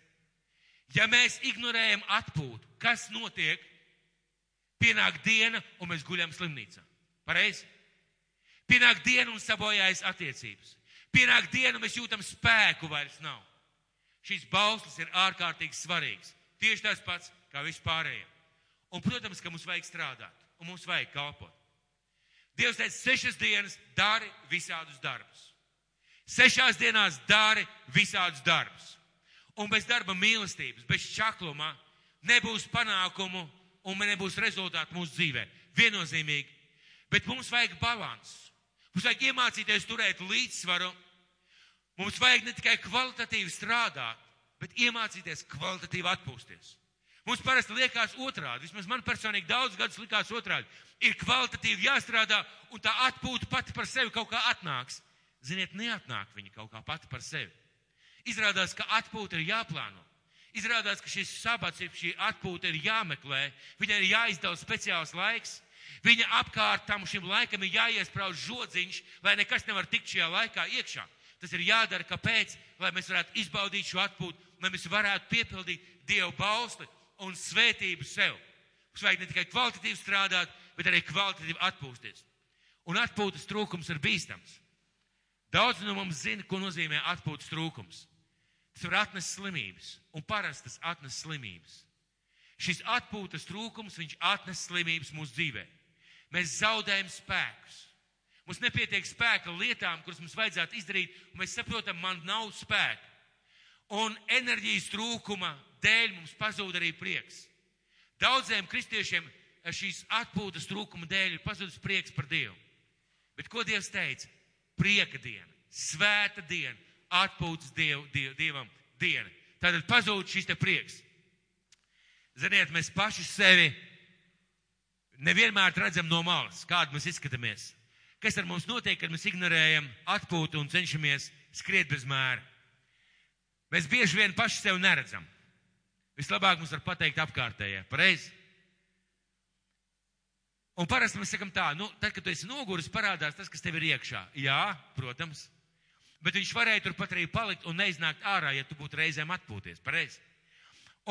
Ja mēs ignorējam atpūtu, kas notiek? Pienāk diena, un mēs guļam slimnīcā. Pareizi? Pienāk diena un sabojājas attiecības. Pienāk diena, mēs jūtam spēku vairs nav. Šīs bauslis ir ārkārtīgi svarīgs. Tieši tas pats kā vispārējiem. Un, protams, ka mums vajag strādāt un mums vajag kalpot. Dievs teica, sešas dienas dari visādus darbus. Sešās dienās dari visādus darbus. Un bez darba mīlestības, bez čakluma nebūs panākumu un nebūs rezultātu mūsu dzīvē. Viennozīmīgi. Bet mums vajag balansu. Mums vajag iemācīties turēt līdzsvaru Mums vajag ne tikai kvalitatīvi strādāt, bet iemācīties kvalitatīvi atpūsties. Mums parasti liekas otrādi, vismaz man personīgi daudz gadus likās otrādi. Ir kvalitatīvi jāstrādā, un tā atpūta pati par sevi kaut kā atnāks. Ziniet, neatnāk viņa kaut kā pati par sevi. Izrādās, ka atpūta ir jāplāno. Izrādās, ka šis sabats, šī atpūta ir jāmeklē, viņai ir jāizdala speciāls laiks. Viņa apkārt tam šim laikam ir jāiesprauž žodziņš, lai nekas nevar tikt šajā laikā iekšā. Tas ir jādara, kāpēc? Lai mēs varētu izbaudīt šo atpūtu, lai mēs varētu piepildīt Dievu bausli un svētību sev. Mums vajag ne tikai kvalitatīvi strādāt, bet arī kvalitatīvi atpūsties. Un atpūtas trūkums ir bīstams. Daudz no mums zina, ko nozīmē atpūtas trūkums. Tas var atnest slimības, un parasti tas atnes slimības. Šis atpūtas trūkums, viņš atnes slimības mūsu dzīvē. Mēs zaudējam spēkus. Mums nepietiek spēka lietām, kuras mums vajadzētu izdarīt, un mēs saprotam, man nav spēka. Un enerģijas trūkuma dēļ mums pazūd arī prieks. Daudziem kristiešiem šīs atpūtas trūkuma dēļ ir pazudis prieks par Dievu. Bet ko Dievs teica? Prieka diena, svēta diena, atpūtas diev, diev, Dievam diena. Tātad pazūd šis te prieks. Ziniet, mēs paši sevi nevienmēr redzam no malas, kādu mēs izskatāmies. Kas ar mums notiek, kad mēs ignorējam atpūtu un cenšamies skriet bez mēra? Mēs bieži vien paši sev neredzam. Vislabāk mums var pateikt apkārtējie. Pareizi? Un parasti mēs sakam tā, nu, tad, kad tu esi noguris, parādās tas, kas tev ir iekšā. Jā, protams. Bet viņš varēja turpat arī palikt un neiznākt ārā, ja tu būtu reizēm atpūties. Pareizi?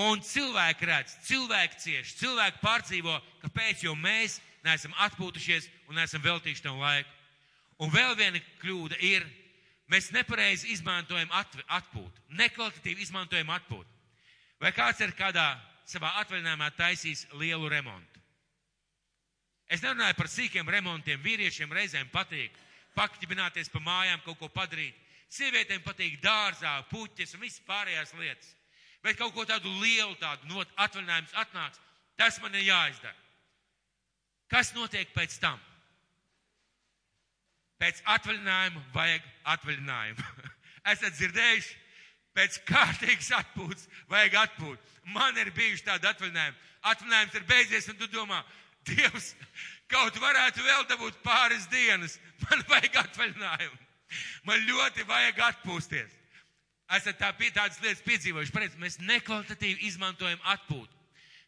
Un cilvēki redz, cilvēki cieši, cilvēki pārdzīvo, kāpēc, jo mēs neesam atpūtušies un neesam veltījuši tam laiku. Un vēl viena kļūda ir, mēs nepareizi izmantojam atpūtu, nekvalitatīvi izmantojam atpūtu. Vai kāds ir kādā savā atvaļinājumā taisījis lielu remontu? Es nerunāju par sīkiem remontiem. Vīriešiem reizēm patīk pakķibināties pa mājām, kaut ko padarīt. Sievietēm patīk dārzā, puķis un viss pārējās lietas. Bet kaut ko tādu lielu, tādu not, atvaļinājums atnāks, tas man ir jāizdara. Kas notiek pēc tam? Pēc atvaļinājuma vajag atvaļinājumu. Esat dzirdējuši? Pēc kārtīgas atpūtas vajag atpūt. Man ir bijuši tādi atvaļinājumi. Atvaļinājums ir beidzies, un tu domā, Dievs, kaut varētu vēl dabūt pāris dienas. Man vajag atvaļinājumu. Man ļoti vajag atpūsties. Esat tā, tādas lietas piedzīvojuši. Pareiz, mēs nekvalitatīvi izmantojam atpūtu.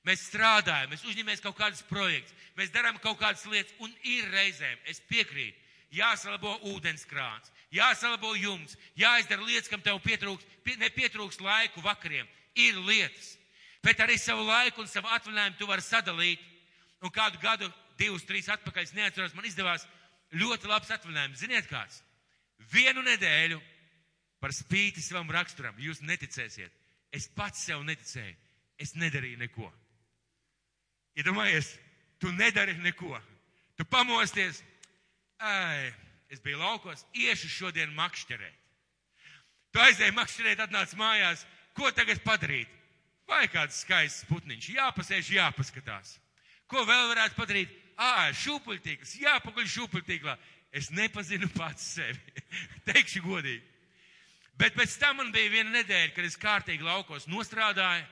Mēs strādājam, mēs uzņemamies kaut kādus projektus, mēs darām kaut kādas lietas, un ir reizēm, es piekrītu, jāsalabo ūdenskrāns, jāsalabo jums, jāizdara lietas, kam tev pietrūks, pie, nepietrūks laiku vakariem. Ir lietas, bet arī savu laiku un savu atvaļinājumu tu vari sadalīt un kādu gadu, divus, trīs atpakaļ, neatceros, man izdevās ļoti labs atvaļinājums. Ziniet kāds? Vienu nedēļu par spīti savam raksturam, jūs neticēsiet. Es pats sev neticēju. Es nedarīju neko. Iedomājies, ja tu nedari neko. Tu pamosties, ai, es biju laukos, iešu šodien makšķerēt. Tu aizēji makšķerēt, atnāc mājās, ko tagad padarīt? Vai kāds skaists putniņš, jāpasēž, jāpaskatās. Ko vēl varētu padarīt? Ā, šūpuļtīkls, jāpaguļ šūpuļtīklā. Es nepazinu pats sevi. Teikšu godīgi. Bet pēc tam man bija viena nedēļa, kad es kārtīgi laukos nostrādāju.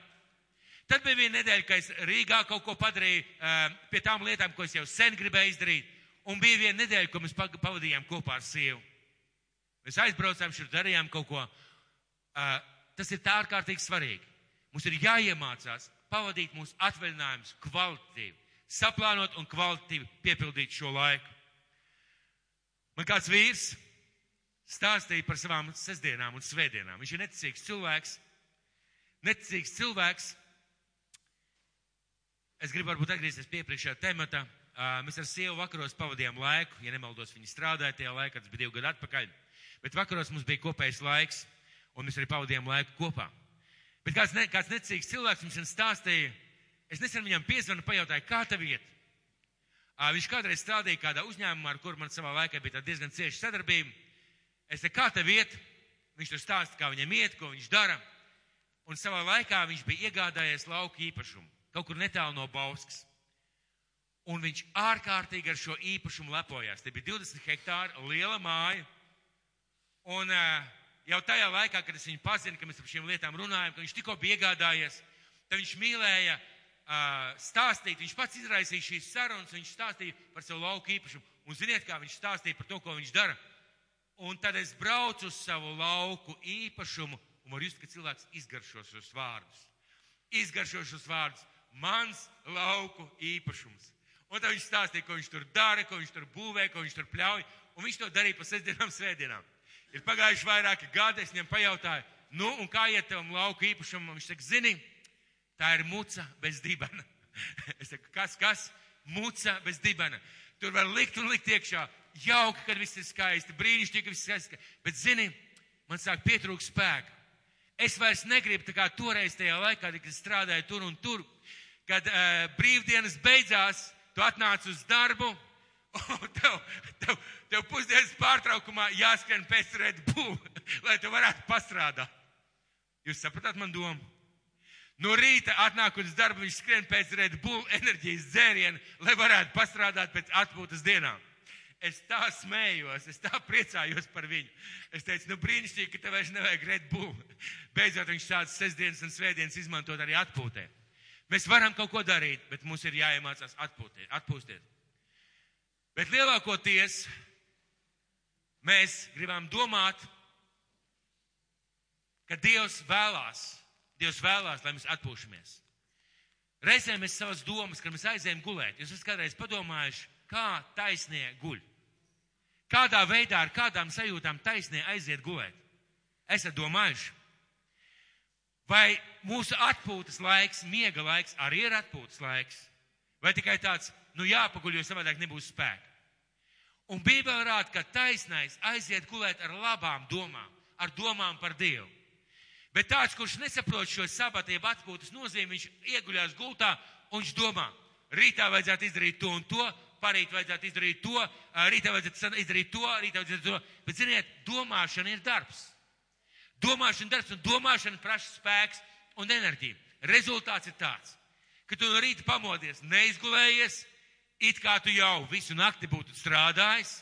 Tad bija viena nedēļa, kad es Rīgā kaut ko padarīju pie tām lietām, ko es jau sen gribēju izdarīt. Un bija viena nedēļa, ko mēs pavadījām kopā ar sievu. Mēs aizbraucām šur, darījām kaut ko. Tas ir tā ārkārtīgi svarīgi. Mums ir jāiemācās pavadīt mūsu atvaļinājumus kvalitatīvi saplānot un kvalitatīvi piepildīt šo laiku. Man kāds vīrs stāstīja par savām sestdienām un svētdienām. Viņš ir neticīgs cilvēks. Neticīgs cilvēks. Es gribu varbūt atgriezties pie priekšējā temata. Mēs ar sievu vakaros pavadījām laiku, ja nemaldos, viņa strādāja tajā laikā, tas bija divi gadi atpakaļ. Bet vakaros mums bija kopējs laiks, un mēs arī pavadījām laiku kopā. Bet kāds, ne, kāds necīgs cilvēks mums stāstīja, Es nesen viņam piezvanu, pajautāju, kā tev iet. Viņš kādreiz strādāja kādā uzņēmumā, ar kuru man savā laikā bija diezgan cieša sadarbība. Es teicu, kā tev iet? Viņš tur stāsta, kā viņam iet, ko viņš dara. Un savā laikā viņš bija iegādājies lauku īpašumu, kaut kur netālu no Bauskas. Un viņš ārkārtīgi ar šo īpašumu lepojās. Te bija 20 hektāri, liela māja. Un uh, jau tajā laikā, kad es viņu pazinu, ka mēs par šīm lietām runājam, ka viņš tikko bija iegādājies, tad viņš mīlēja uh, stāstīt, viņš pats izraisīja šīs sarunas, viņš stāstīja par savu lauku īpašumu. Un ziniet, kā viņš stāstīja par to, ko viņš dara. Un tad es braucu uz savu lauku īpašumu un varu just, ka cilvēks izgaršo šos vārdus. Izgaršo šos vārdus. Mans lauku īpašums. Un tad viņš stāstīja, ko viņš tur dara, ko viņš tur būvē, ko viņš tur pļauj. Un viņš to darīja pa sestdienām, svētdienām. Ir pagājuši vairāki gadi, es viņam pajautāju, nu, un kā iet tevam lauku īpašumam? Viņš saka, zini, Tā ir muca bez dibena. Es saku, kas, kas? Muca bez dibena. Tur var likt un likt iekšā. Jauki, kad viss ir skaisti, brīnišķīgi, ka viss ir skaisti. Bet, zini, man sāk pietrūkt spēka. Es vairs negribu tā kā toreiz tajā laikā, kad strādāju tur un tur, kad uh, brīvdienas beidzās, tu atnāc uz darbu, un tev, tev, tev pusdienas pārtraukumā jāskrien pēc Red Bull, lai tu varētu pastrādāt. Jūs sapratāt man domu? No rīta atnākot uz darbu, viņš skrien pēc Red Bull enerģijas dzēriena, lai varētu pastrādāt pēc atpūtas dienām. Es tā smējos, es tā priecājos par viņu. Es teicu, nu brīnišķīgi, ka tev vairs nevajag Red Bull. Beidzot viņš šādas sestdienas un svētdienas izmantot arī atpūtē. Mēs varam kaut ko darīt, bet mums ir jāiemācās atpūtēt, atpūstiet. Bet lielākoties mēs gribam domāt, ka Dievs vēlās, Dievs vēlās, lai mēs atpūšamies. Reizēm mēs savas domas, kad mēs aizējām gulēt, jūs esat kādreiz padomājuši, kā taisnie guļ. Kādā veidā, ar kādām sajūtām taisnie aiziet gulēt? Esat domājuši? Vai mūsu atpūtas laiks, miega laiks arī ir atpūtas laiks? Vai tikai tāds, nu jāpaguļ, jo savādāk nebūs spēka? Un Bībele rāda, ka taisnais aiziet gulēt ar labām domām, ar domām par Dievu. Bet tāds, kurš nesaprot šo sabatību atpūtas nozīmi, viņš ieguļās gultā un viņš domā, rītā vajadzētu izdarīt to un to, parīt vajadzētu izdarīt to, rītā vajadzētu izdarīt to, rītā vajadzētu to. Bet, ziniet, domāšana ir darbs. Domāšana ir darbs un domāšana prasa spēks un enerģiju. Rezultāts ir tāds, ka tu no rīta pamodies, neizgulējies, it kā tu jau visu nakti būtu strādājis.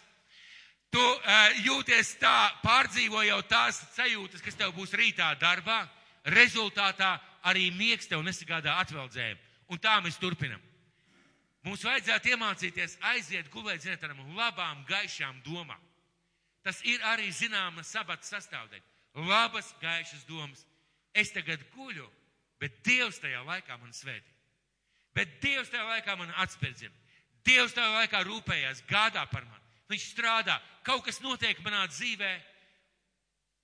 Tu uh, jūties tā, pārdzīvo jau tās sajūtas, kas tev būs rītā darbā. Rezultātā arī miegs tev nesagādā atveldzējumu. Un tā mēs turpinam. Mums vajadzētu iemācīties aiziet gulēt, zināt, ar labām, gaišām domām. Tas ir arī zināma sabata sastāvdaļa. Labas, gaišas domas. Es tagad guļu, bet Dievs tajā laikā man svētī. Bet Dievs tajā laikā man atspērdzina. Dievs tajā laikā rūpējās, gādā par mani. Viņš strādā, kaut kas notiek manā dzīvē,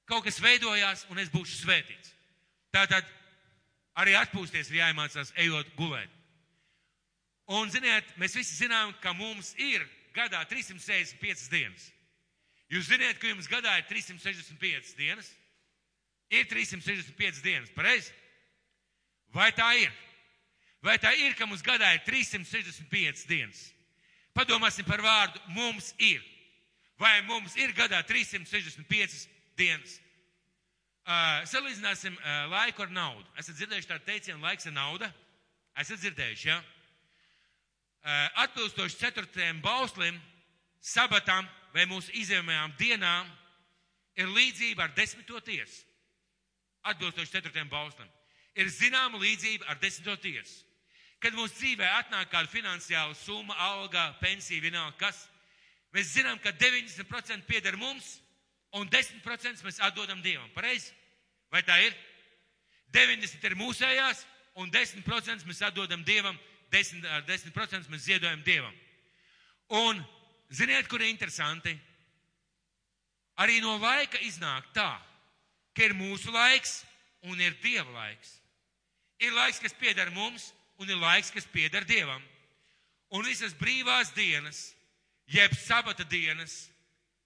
kaut kas veidojās, un es būšu svētīts. Tātad arī atpūsties ir jāiemācās ejot gulēt. Un, ziniet, mēs visi zinām, ka mums ir gadā 365 dienas. Jūs zināt, ka jums gadā ir 365 dienas? Ir 365 dienas, pareizi? Vai tā ir? Vai tā ir, ka mums gadā ir 365 dienas? Padomāsim par vārdu mums ir. Vai mums ir gadā 365 dienas? Uh, salīdzināsim uh, laiku ar naudu. Esat dzirdējuši tādu teicienu, laiks ir nauda? Esat dzirdējuši, jā? Ja? Eh, atbilstoši ceturtajam bauslim, sabatam vai mūsu izjemajām dienām ir līdzība ar desmito tiesu. Atbilstoši ceturtajam bauslim. Ir zināma līdzība ar desmito tiesu. Kad mūsu dzīvē atnāk kāda finansiāla summa, alga, pensija, vienalga kas, mēs zinām, ka 90% pieder mums un 10% mēs atdodam Dievam. Pareizi? Vai tā ir? 90% ir mūsējās un 10% mēs atdodam Dievam 10%, ar 10% mēs ziedojam Dievam. Un ziniet, kur ir interesanti? Arī no laika iznāk tā, ka ir mūsu laiks un ir Dieva laiks. Ir laiks, kas pieder mums, un ir laiks, kas pieder Dievam. Un visas brīvās dienas, jeb sabata dienas,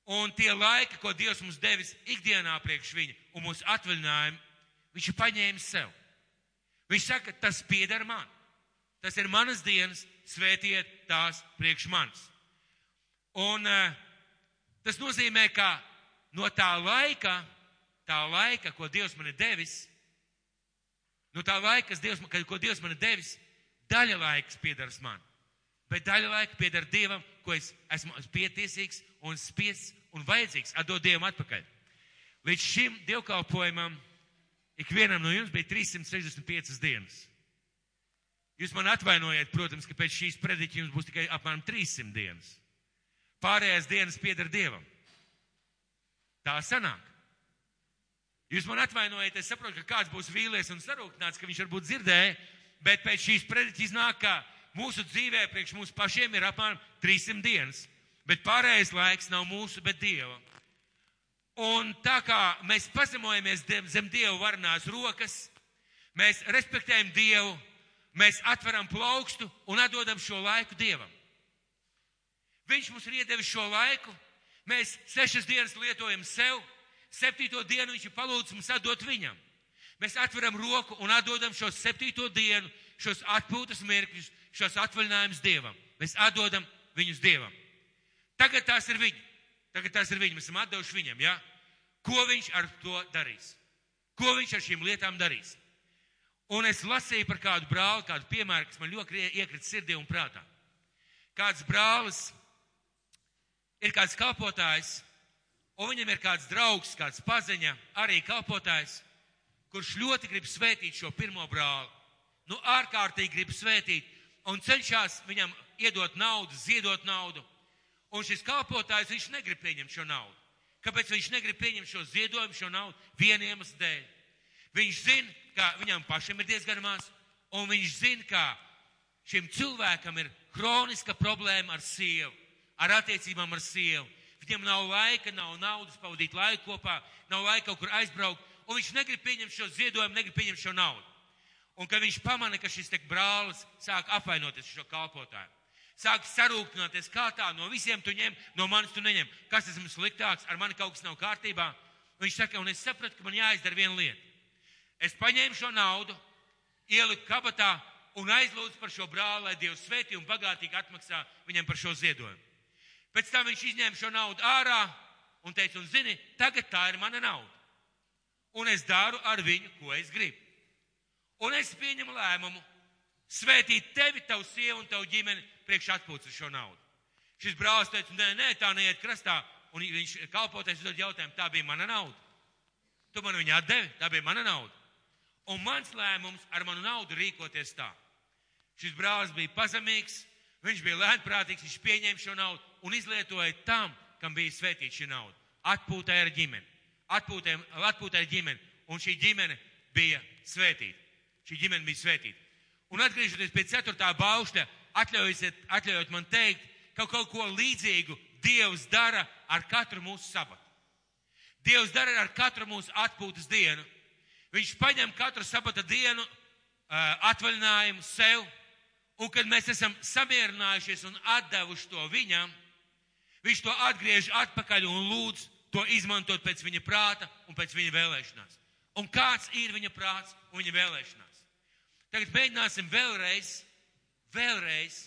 un tie laiki, ko Dievs mums devis ikdienā priekš viņa un mūsu atvaļinājumu, viņš ir paņēmis sev. Viņš saka, tas pieder man. Tas ir manas dienas, svētiet tās priekš manis. Un uh, tas nozīmē, ka no tā laika, tā laika, ko Dievs man ir devis, no tā laika, Dievs, ko Dievs man ir devis, daļa laiks piedaras man. Bet daļa laika piedara Dievam, ko es esmu pietiesīgs un spiests un vajadzīgs atdot Dievam atpakaļ. Līdz šim dievkalpojumam ikvienam no jums bija 365 dienas. Jūs man atvainojiet, protams, ka pēc šīs prediķa jums būs tikai apmēram 300 dienas. Pārējās dienas pieder Dievam. Tā sanāk. Jūs man atvainojiet, es saprotu, ka kāds būs vīlies un sarūktināts, ka viņš varbūt dzirdēja, bet pēc šīs prediķa iznāk, ka mūsu dzīvē priekš mums pašiem ir apmēram 300 dienas. Bet pārējais laiks nav mūsu, bet Dieva. Un tā kā mēs pazemojamies zem Dieva varnās rokas, mēs respektējam Dievu, mēs atveram plaukstu un atdodam šo laiku Dievam. Viņš mums ir iedevis šo laiku, mēs sešas dienas lietojam sev, septīto dienu viņš ir palūdzis mums atdot viņam. Mēs atveram roku un atdodam šo septīto dienu, šos atpūtas mirkļus, šos atvaļinājumus Dievam. Mēs atdodam viņus Dievam. Tagad tās ir viņa. Tagad tās ir viņa. Mēs esam atdevuši viņam? Ja? Ko viņš ar to darīs? Ko viņš ar šīm lietām darīs? Un es lasīju par kādu brāli, kādu piemēru, kas man ļoti iekrita sirdī un prātā. Kāds brālis ir kāds kalpotājs, un viņam ir kāds draugs, kāds paziņa, arī kalpotājs, kurš ļoti grib svētīt šo pirmo brāli. Nu, ārkārtīgi grib svētīt un cenšas viņam iedot naudu, ziedot naudu. Un šis kalpotājs, viņš negrib pieņemt šo naudu. Kāpēc viņš negrib pieņemt šo ziedojumu, šo naudu? Viena iemesla dēļ. Viņš zina, ka viņam pašam ir diezgan maz, un viņš zina, ka šim cilvēkam ir kroniska problēma ar sievu ar attiecībām ar sievu. Viņam nav laika, nav naudas pavadīt laiku kopā, nav laika kaut kur aizbraukt, un viņš negrib pieņemt šo ziedojumu, negrib pieņemt šo naudu. Un kad viņš pamana, ka šis tek brālis sāk apvainoties šo kalpotāju, sāk sarūktināties, kā tā, no visiem tu ņem, no manis tu neņem, kas esmu sliktāks, ar mani kaut kas nav kārtībā. Viņš saka, un es sapratu, ka man jāizdara viena lieta. Es paņēmu šo naudu, ieliku kabatā un aizlūdzu par šo brāli, lai Dievs svētī un bagātīgi atmaksā viņam par šo ziedojumu. Pēc tam viņš izņēma šo naudu ārā un teica, un zini, tagad tā ir mana nauda. Un es daru ar viņu, ko es gribu. Un es pieņemu lēmumu svētīt tevi, tavu sievu un tavu ģimeni priekš atpūtas šo naudu. Šis brālis teica, nē, nē, tā neiet krastā. Un viņš kalpotais uzdod jautājumu, tā bija mana nauda. Tu man viņu atdevi, tā bija mana nauda. Un mans lēmums ar manu naudu rīkoties tā. Šis brālis bija pazemīgs, viņš bija lēnprātīgs, viņš pieņēma šo naudu un izlietoja tam, kam bija svētīta šī nauda. Atpūtai ar ģimeni. Atpūtai ar ģimeni. Un šī ģimene bija svētīta. Šī ģimene bija svētīta. Un atgriežoties pie ceturtā baušļa, atļaujiet man teikt, ka kaut ko līdzīgu Dievs dara ar katru mūsu sabatu. Dievs dara ar katru mūsu atpūtas dienu. Viņš paņem katru sabata dienu atvaļinājumu sev, un kad mēs esam samierinājušies un atdevuši to viņam, Viņš to atgriež atpakaļ un lūdz to izmantot pēc viņa prāta un pēc viņa vēlēšanās. Un kāds ir viņa prāts un viņa vēlēšanās? Tagad mēģināsim vēlreiz, vēlreiz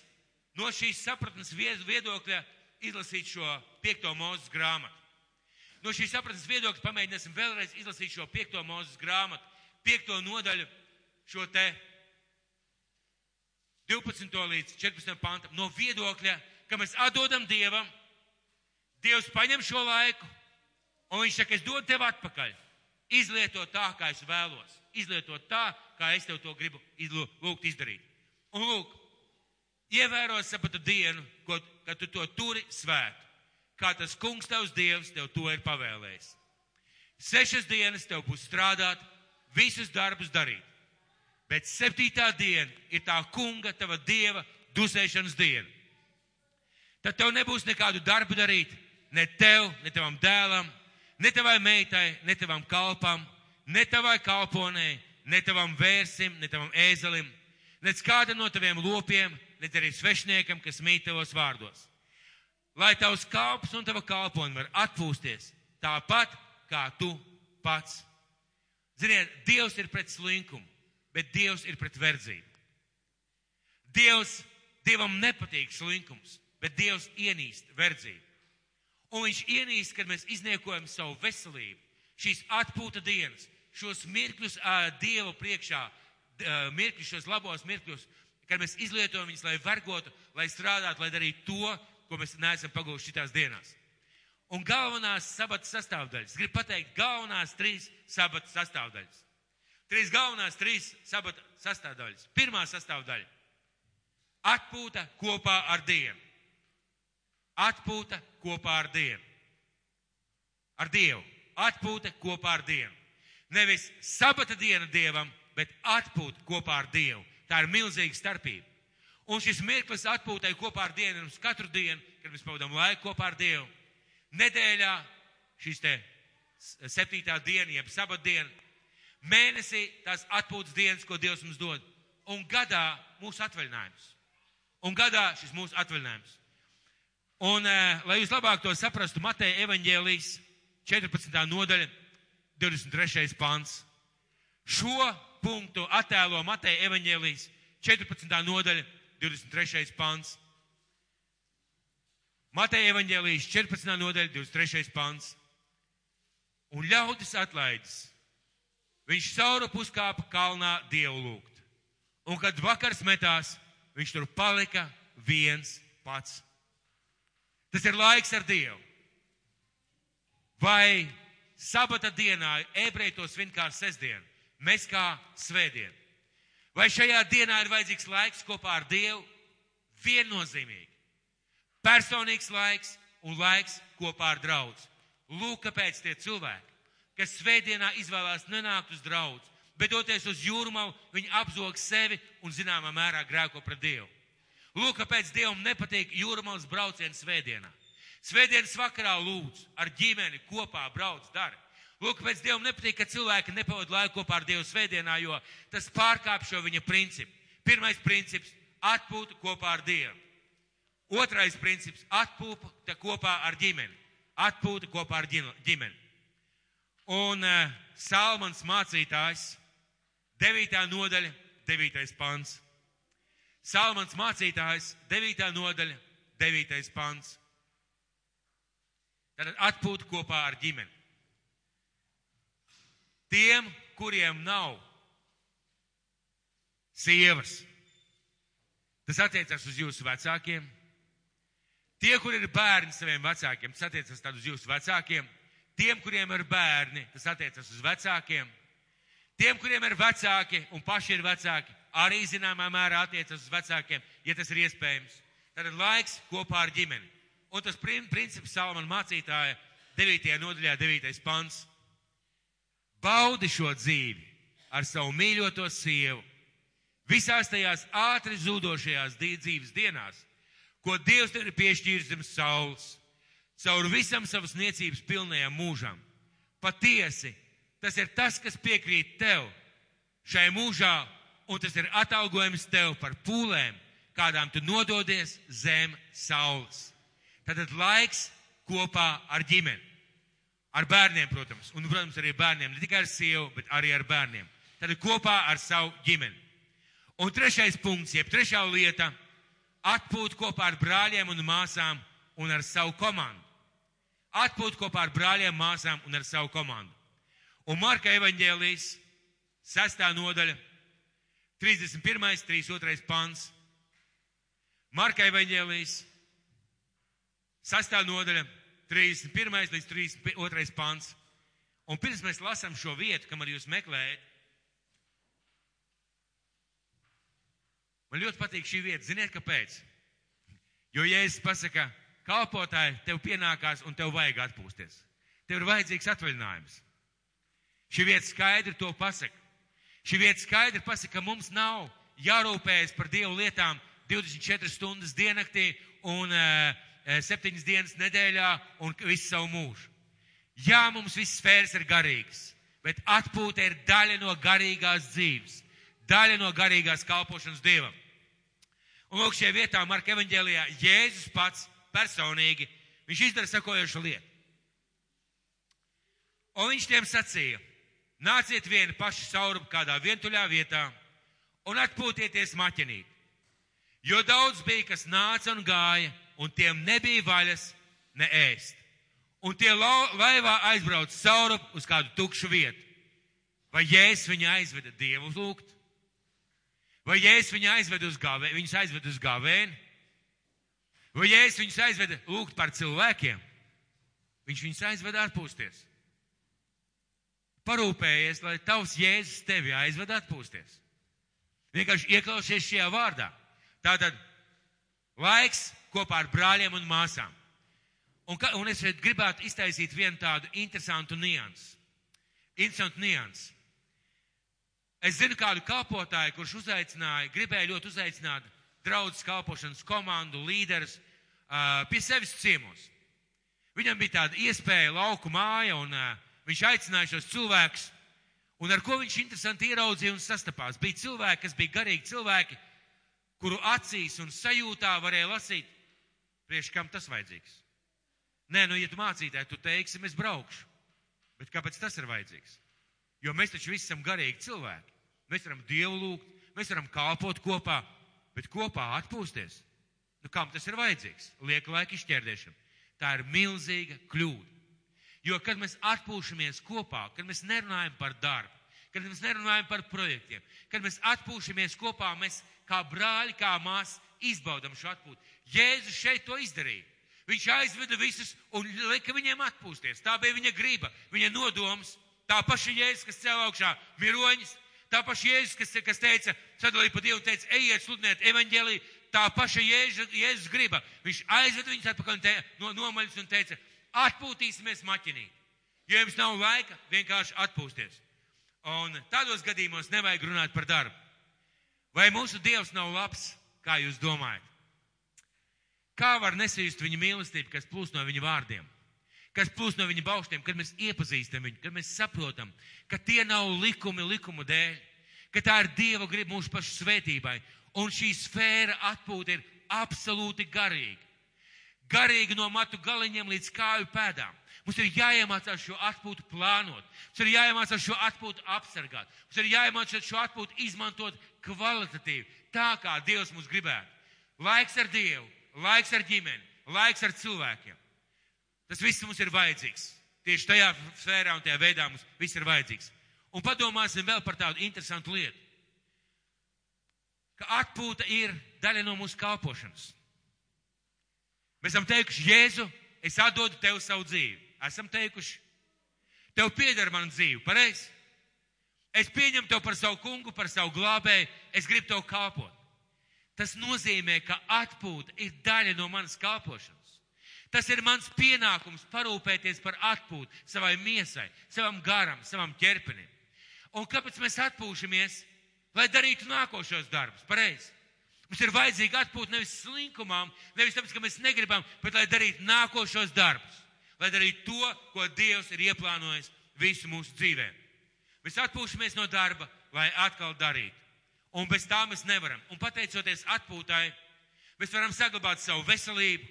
no šīs sapratnes viedokļa izlasīt šo piekto mūzes grāmatu. No šīs sapratnes viedokļa pamēģināsim vēlreiz izlasīt šo piekto mūzes grāmatu, piekto nodaļu, šo te 12. līdz 14. pantam. No viedokļa, ka mēs atdodam Dievam Dievs paņem šo laiku, un viņš saka, es dodu tev atpakaļ. Izlieto tā, kā es vēlos. Izlieto tā, kā es tev to gribu lūgt izdarīt. Un lūk, ievēro sapatu dienu, ko, kad tu to turi svētu. Kā tas kungs tavs dievs tev to ir pavēlējis. Sešas dienas tev būs strādāt, visus darbus darīt. Bet septītā diena ir tā kunga, tava dieva dusēšanas diena. Tad tev nebūs nekādu darbu darīt, ne tev, ne tavam dēlam, ne tavai meitai, ne tavam kalpam, ne tavai kalponei, ne tavam vērsim, ne tavam ēzelim, ne kāda no taviem lopiem, ne arī svešniekam, kas mīt tavos vārdos. Lai tavs kalps un tava kalponi var atpūsties tāpat kā tu pats. Ziniet, Dievs ir pret slinkumu, bet Dievs ir pret verdzību. Dievs, Dievam nepatīk slinkums, bet Dievs ienīst verdzību. Un viņš ienīst, kad mēs izniekojam savu veselību, šīs atpūta dienas, šos mirkļus uh, Dievu priekšā, uh, mirkļus, šos labos mirkļus, kad mēs izlietojam viņus, lai vergotu, lai strādātu, lai darītu to, ko mēs neesam pagūši šitās dienās. Un galvenās sabata sastāvdaļas, gribu pateikt, galvenās trīs sabata sastāvdaļas. Trīs galvenās trīs sabata sastāvdaļas. Pirmā sastāvdaļa - atpūta kopā ar Dievu atpūta kopā ar Dievu. Ar Dievu. Atpūta kopā ar Dievu. Nevis sabata diena Dievam, bet atpūta kopā ar Dievu. Tā ir milzīga starpība. Un šis mirklis atpūtai kopā ar Dievu mums katru dienu, kad mēs pavadām laiku kopā ar Dievu. Nedēļā šis te septītā diena, jeb sabat diena. Mēnesī tās atpūtas dienas, ko Dievs mums dod. un gadā mūsu atvaļinājums. Un gadā šis mūsu atvaļinājums. Un, eh, lai jūs labāk to saprastu, Mateja evaņģēlijas 14. nodaļa, 23. pants. Šo punktu attēlo Mateja evaņģēlijas 14. nodaļa, 23. pants. Mateja evaņģēlijas 14. nodaļa, 23. pants. Un ļaudis atlaides. Viņš sauru puskāpa kalnā dievu lūgt. Un kad vakars metās, viņš tur palika viens pats. Tas ir laiks ar Dievu. Vai sabata dienā ebreji to svin kā sestdienu, mēs kā svētdienu? Vai šajā dienā ir vajadzīgs laiks kopā ar Dievu? Viennozīmīgi. Personīgs laiks un laiks kopā ar draugu. Lūk, kāpēc tie cilvēki, kas svētdienā izvēlās nenākt uz draugu, bet doties uz jūrmalu, viņi apzog sevi un zināmā mērā grēko pret Dievu. Lūk, kāpēc Dievam nepatīk jūrmālas brauciens svētdienā. Svētdienas vakarā lūdzu, ar ģimeni kopā brauc, dara. Lūk, kāpēc Dievam nepatīk, ka cilvēki nepavada laiku kopā ar Dievu svētdienā, jo tas pārkāp šo viņa principu. Pirmais princips - atpūta kopā ar Dievu. Otrais princips - atpūta kopā ar ģimeni. Atpūta kopā ar ģimeni. Un uh, Salmans mācītājs, 9. nodaļa, 9. pants. Salmans mācītājs, 9. nodaļa, 9. pants. Tad atpūta kopā ar ģimeni. Tiem, kuriem nav sievas, tas attiecas uz jūsu vecākiem. Tie, kur ir bērni saviem vecākiem, tas attiecas uz jūsu vecākiem. Tiem, kuriem ir bērni, tas attiecas uz vecākiem. Tiem, kuriem ir vecāki un paši ir vecāki, arī zināmā mērā attiecas uz vecākiem, ja tas ir iespējams. Tad ir laiks kopā ar ģimeni. Un tas princips Salmana mācītāja 9. nodaļā, 9. pants. Baudi šo dzīvi ar savu mīļoto sievu. Visās tajās ātri zudošajās dzīves dienās, ko Dievs tev ir piešķīris zem saules, caur visam savas niecības pilnajam mūžam. Patiesi, tas ir tas, kas piekrīt tev šai mūžā, un tas ir atalgojums tev par pūlēm, kādām tu nododies zem saules. Tātad laiks kopā ar ģimeni. Ar bērniem, protams, un, protams, arī bērniem, ne tikai ar sievu, bet arī ar bērniem. Tad kopā ar savu ģimeni. Un trešais punkts, jeb trešā lieta - atpūt kopā ar brāļiem un māsām un ar savu komandu. Atpūt kopā ar brāļiem, māsām un ar savu komandu. Un Marka evaņģēlijas, sestā nodaļa, 31. 32. pants. Marka evaņģēlijas, sestā nodaļa, 31. līdz 32. pants. Un pirms mēs lasām šo vietu, kam arī jūs meklējat, man ļoti patīk šī vieta. Ziniet, kāpēc? Jo, ja es pasaku, kalpotāji, tev pienākās un tev vajag atpūsties. Tev ir vajadzīgs atvaļinājums. Šī vieta skaidri to pasaka. Šī vieta skaidri pasaka, ka mums nav jārūpējas par Dievu lietām 24 stundas diennaktī un uh, septiņas dienas nedēļā un visu savu mūžu. Jā, mums viss sfēras ir garīgas, bet atpūta ir daļa no garīgās dzīves, daļa no garīgās kalpošanas Dievam. Un lūk, šajā vietā Marka evaņģēlijā Jēzus pats personīgi, viņš izdara sakojošu lietu. Un viņš tiem sacīja, nāciet vieni paši saurup kādā vientuļā vietā un atpūtieties maķenīt. Jo daudz bija, kas nāca un gāja, un tiem nebija vaļas ne ēst. Un tie laivā aizbrauca saurup uz kādu tukšu vietu. Vai Jēzus viņu aizveda Dievu lūgt? Vai Jēzus viņu aizveda uz gāvēni? Viņus aizveda uz gāvēni? Vai Jēzus viņus aizveda lūgt par cilvēkiem? Viņš viņus aizveda atpūsties. Parūpējies, lai tavs Jēzus tevi aizved atpūsties. Vienkārši ieklausies šajā vārdā. Tātad laiks kopā ar brāļiem un māsām. Un, ka, un es šeit gribētu iztaisīt vienu tādu interesantu niansu. Interesantu niansu. Es zinu kādu kalpotāju, kurš uzaicināja, gribēja ļoti uzaicināt draudzes kalpošanas komandu, līderus uh, pie sevis ciemos. Viņam bija tāda iespēja, lauku māja, un uh, viņš aicināja šos cilvēkus. Un ar ko viņš interesanti ieraudzīja un sastapās? Bija cilvēki, kas bija garīgi cilvēki, kuru acīs un sajūtā varēja lasīt, priekš kam tas vajadzīgs. Nē, nu, ja tu mācītāji, tu teiksi, es braukšu. Bet kāpēc tas ir vajadzīgs? Jo mēs taču visi esam garīgi cilvēki. Mēs varam Dievu lūgt, mēs varam kalpot kopā, bet kopā atpūsties. Nu, kam tas ir vajadzīgs? Lieka laika izšķērdēšana. Tā ir milzīga kļūda. Jo, kad mēs atpūšamies kopā, kad mēs nerunājam par darbu, kad mēs nerunājam par projektiem, kad mēs atpūšamies kopā, mēs kā brāļi, kā māsas izbaudam šo atpūtu. Jēzus šeit to izdarīja. Viņš aizveda visus un lika viņiem atpūsties. Tā bija viņa griba, viņa nodoms. Tā paša Jēzus, kas cēlā augšā miroņus, tā paša Jēzus, kas, kas teica, sadalīja pa Dievu un teica, ejiet sludināt evaņģēlī, tā paša Jēzus, Jēzus griba. Viņš aizveda viņus atpakaļ un te, no, nomaļus un teica, atpūtīsimies maķinī. Jo jums nav laika vienkārši atpūsties. Un tādos gadījumos nevajag runāt par darbu. Vai mūsu Dievs nav labs, kā jūs domājat? Kā var nesajust viņa mīlestību, kas plūst no viņa vārdiem, kas plūst no viņa baustiem, kad mēs iepazīstam viņu, kad mēs saprotam, ka tie nav likumi likumu dēļ, ka tā ir Dieva griba mūsu pašu svētībai, un šī sfēra atpūta ir absolūti garīga. Garīgi no matu galiņiem līdz kāju pēdām. Mums ir jāiemācās šo atpūtu plānot, mums ir jāiemācās šo atpūtu apsargāt, mums ir jāiemācās šo atpūtu izmantot kvalitatīvi, tā kā Dievs mums gribētu. Laiks ar Dievu, laiks ar ģimeni, laiks ar cilvēkiem. Tas viss mums ir vajadzīgs. Tieši tajā sfērā un tajā veidā mums viss ir vajadzīgs. Un padomāsim vēl par tādu interesantu lietu. Ka atpūta ir daļa no mūsu kalpošanas. Mēs esam teikuši, Jēzu, es atdodu tev savu dzīvi. Esam teikuši, tev pieder man dzīve, pareizi? Es pieņemu tev par savu kungu, par savu glābēju, es gribu tev kalpot. Tas nozīmē, ka atpūta ir daļa no manas kalpošanas. Tas ir mans pienākums parūpēties par atpūtu savai miesai, savam garam, savam ķerpenim. Un kāpēc mēs atpūšamies? Lai darītu nākošos darbus, pareizi. Mums ir vajadzīga atpūta nevis slinkumam, nevis tāpēc, ka mēs negribam, bet lai darītu nākošos darbus lai darītu to, ko Dievs ir ieplānojis visu mūsu dzīvē. Mēs atpūšamies no darba, lai atkal darītu. Un bez tā mēs nevaram. Un pateicoties atpūtai, mēs varam saglabāt savu veselību,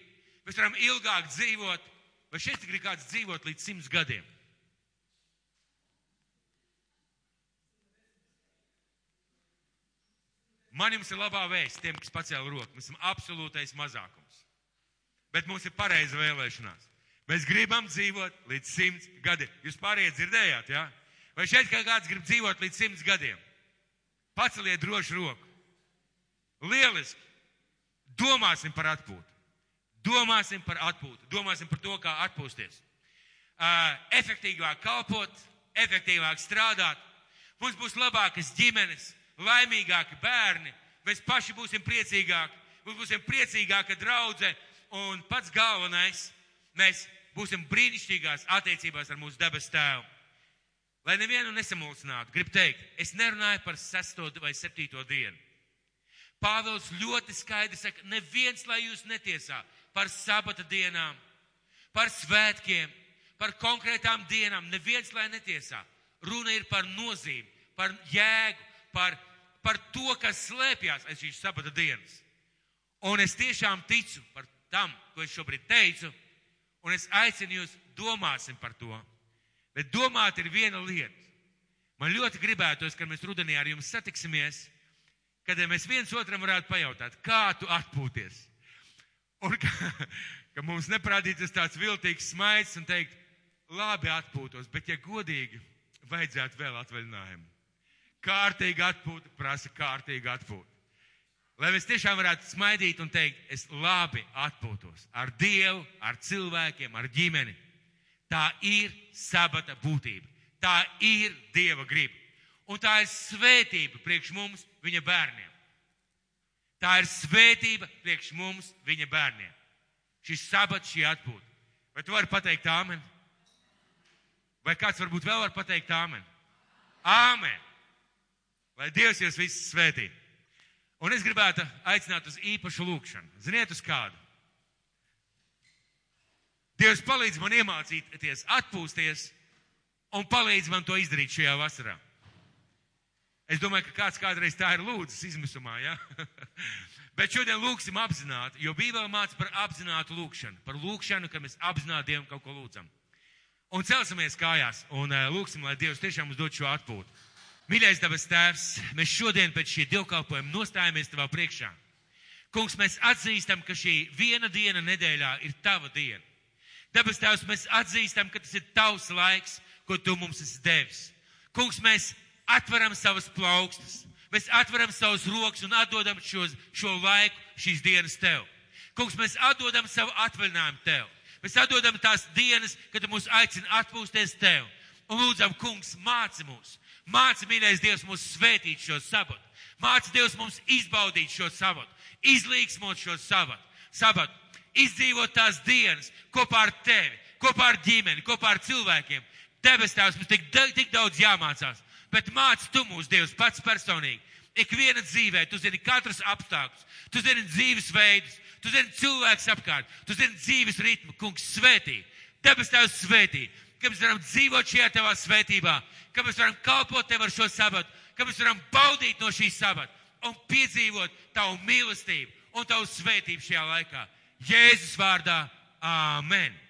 mēs varam ilgāk dzīvot. Vai šeit grib kāds dzīvot līdz simts gadiem? Man jums ir labā vēsts tiem, kas pacēla roku. Mēs esam absolūtais mazākums. Bet mums ir pareiza vēlēšanās. Mēs gribam dzīvot līdz simts gadiem. Jūs pārējie dzirdējāt, jā? Ja? Vai šeit kāds grib dzīvot līdz simts gadiem? Paceliet droši roku. Lieliski. Domāsim par atpūtu. Domāsim par atpūtu. Domāsim par to, kā atpūsties. Uh, efektīvāk kalpot, efektīvāk strādāt. Mums būs labākas ģimenes, laimīgāki bērni. Mēs paši būsim priecīgāki. Mums būsim priecīgāka draudze. Un pats galvenais mēs būsim brīnišķīgās attiecībās ar mūsu debes tēvu. Lai nevienu nesamulsinātu, gribu teikt, es nerunāju par sesto vai septīto dienu. Pāvils ļoti skaidri saka, neviens, lai jūs netiesā par sabata dienām, par svētkiem, par konkrētām dienām, neviens, lai netiesā. Runa ir par nozīmi, par jēgu, par, par to, kas slēpjas aiz šīs sabata dienas. Un es tiešām ticu par tam, ko es šobrīd teicu, Un es aicinu jūs domāsim par to. Bet domāt ir viena lieta. Man ļoti gribētos, kad mēs rudenī ar jums satiksimies, kad mēs viens otram varētu pajautāt, kā tu atpūties. Un ka, ka mums neprādītas tāds viltīgs smaids un teikt, labi atpūtos, bet ja godīgi, vajadzētu vēl atvaļinājumu. Kārtīgi atpūta prasa kārtīgi atpūta. Lai mēs tiešām varētu smaidīt un teikt, es labi atpūtos ar Dievu, ar cilvēkiem, ar ģimeni. Tā ir sabata būtība. Tā ir Dieva griba. Un tā ir svētība priekš mums, viņa bērniem. Tā ir svētība priekš mums, viņa bērniem. Šis sabats, šī atpūta. Vai tu vari pateikt āmen? Vai kāds varbūt vēl var pateikt āmen? Āmen! Lai Dievs jūs visus svētītu! Un es gribētu aicināt uz īpašu lūkšanu. Ziniet, uz kādu? Dievs palīdz man iemācīties, atpūsties un palīdz man to izdarīt šajā vasarā. Es domāju, ka kāds kādreiz tā ir lūdzis izmisumā, ja? Bet šodien lūksim apzināti, jo Bībele māca par apzinātu lūkšanu, par lūkšanu, ka mēs apzināti Dievam kaut ko lūdzam. Un celsimies kājās un uh, lūksim, lai Dievs tiešām mums dod šo atpūtu. Mīļais dabas tēvs, mēs šodien pēc šī dievkalpojuma nostājamies tavā priekšā. Kungs, mēs atzīstam, ka šī viena diena nedēļā ir tava diena. Dabas tēvs, mēs atzīstam, ka tas ir tavs laiks, ko tu mums esi devis. Kungs, mēs atveram savas plaukstas, mēs atveram savus rokas un atdodam šo, šo laiku, šīs dienas tev. Kungs, mēs atdodam savu atvaļinājumu tev. Mēs atdodam tās dienas, kad tu mūs aicini atpūsties tev. Un lūdzam, kungs, māci mūs. Māci, mīļais Dievs, mūs svētīt šo sabatu. Māci, Dievs, mums izbaudīt šo sabatu. Izlīgsmot šo sabatu. Sabatu. Izdzīvot tās dienas kopā ar tevi, kopā ar ģimeni, kopā ar cilvēkiem. Debes tēvs, mums tik, tik daudz jāmācās. Bet māci tu mūs, Dievs, pats personīgi. Ikviena dzīvē, tu zini katrs apstākļus, tu zini dzīves veidus, tu zini cilvēks apkārt, tu zini dzīves ritmu, kungs svētī. Debes tēvs svētī ka mēs varam dzīvot šajā tavā svētībā, ka mēs varam kalpot tev ar šo sabatu, ka mēs varam baudīt no šīs sabata un piedzīvot tavu mīlestību un tavu svētību šajā laikā. Jēzus vārdā, Āmen!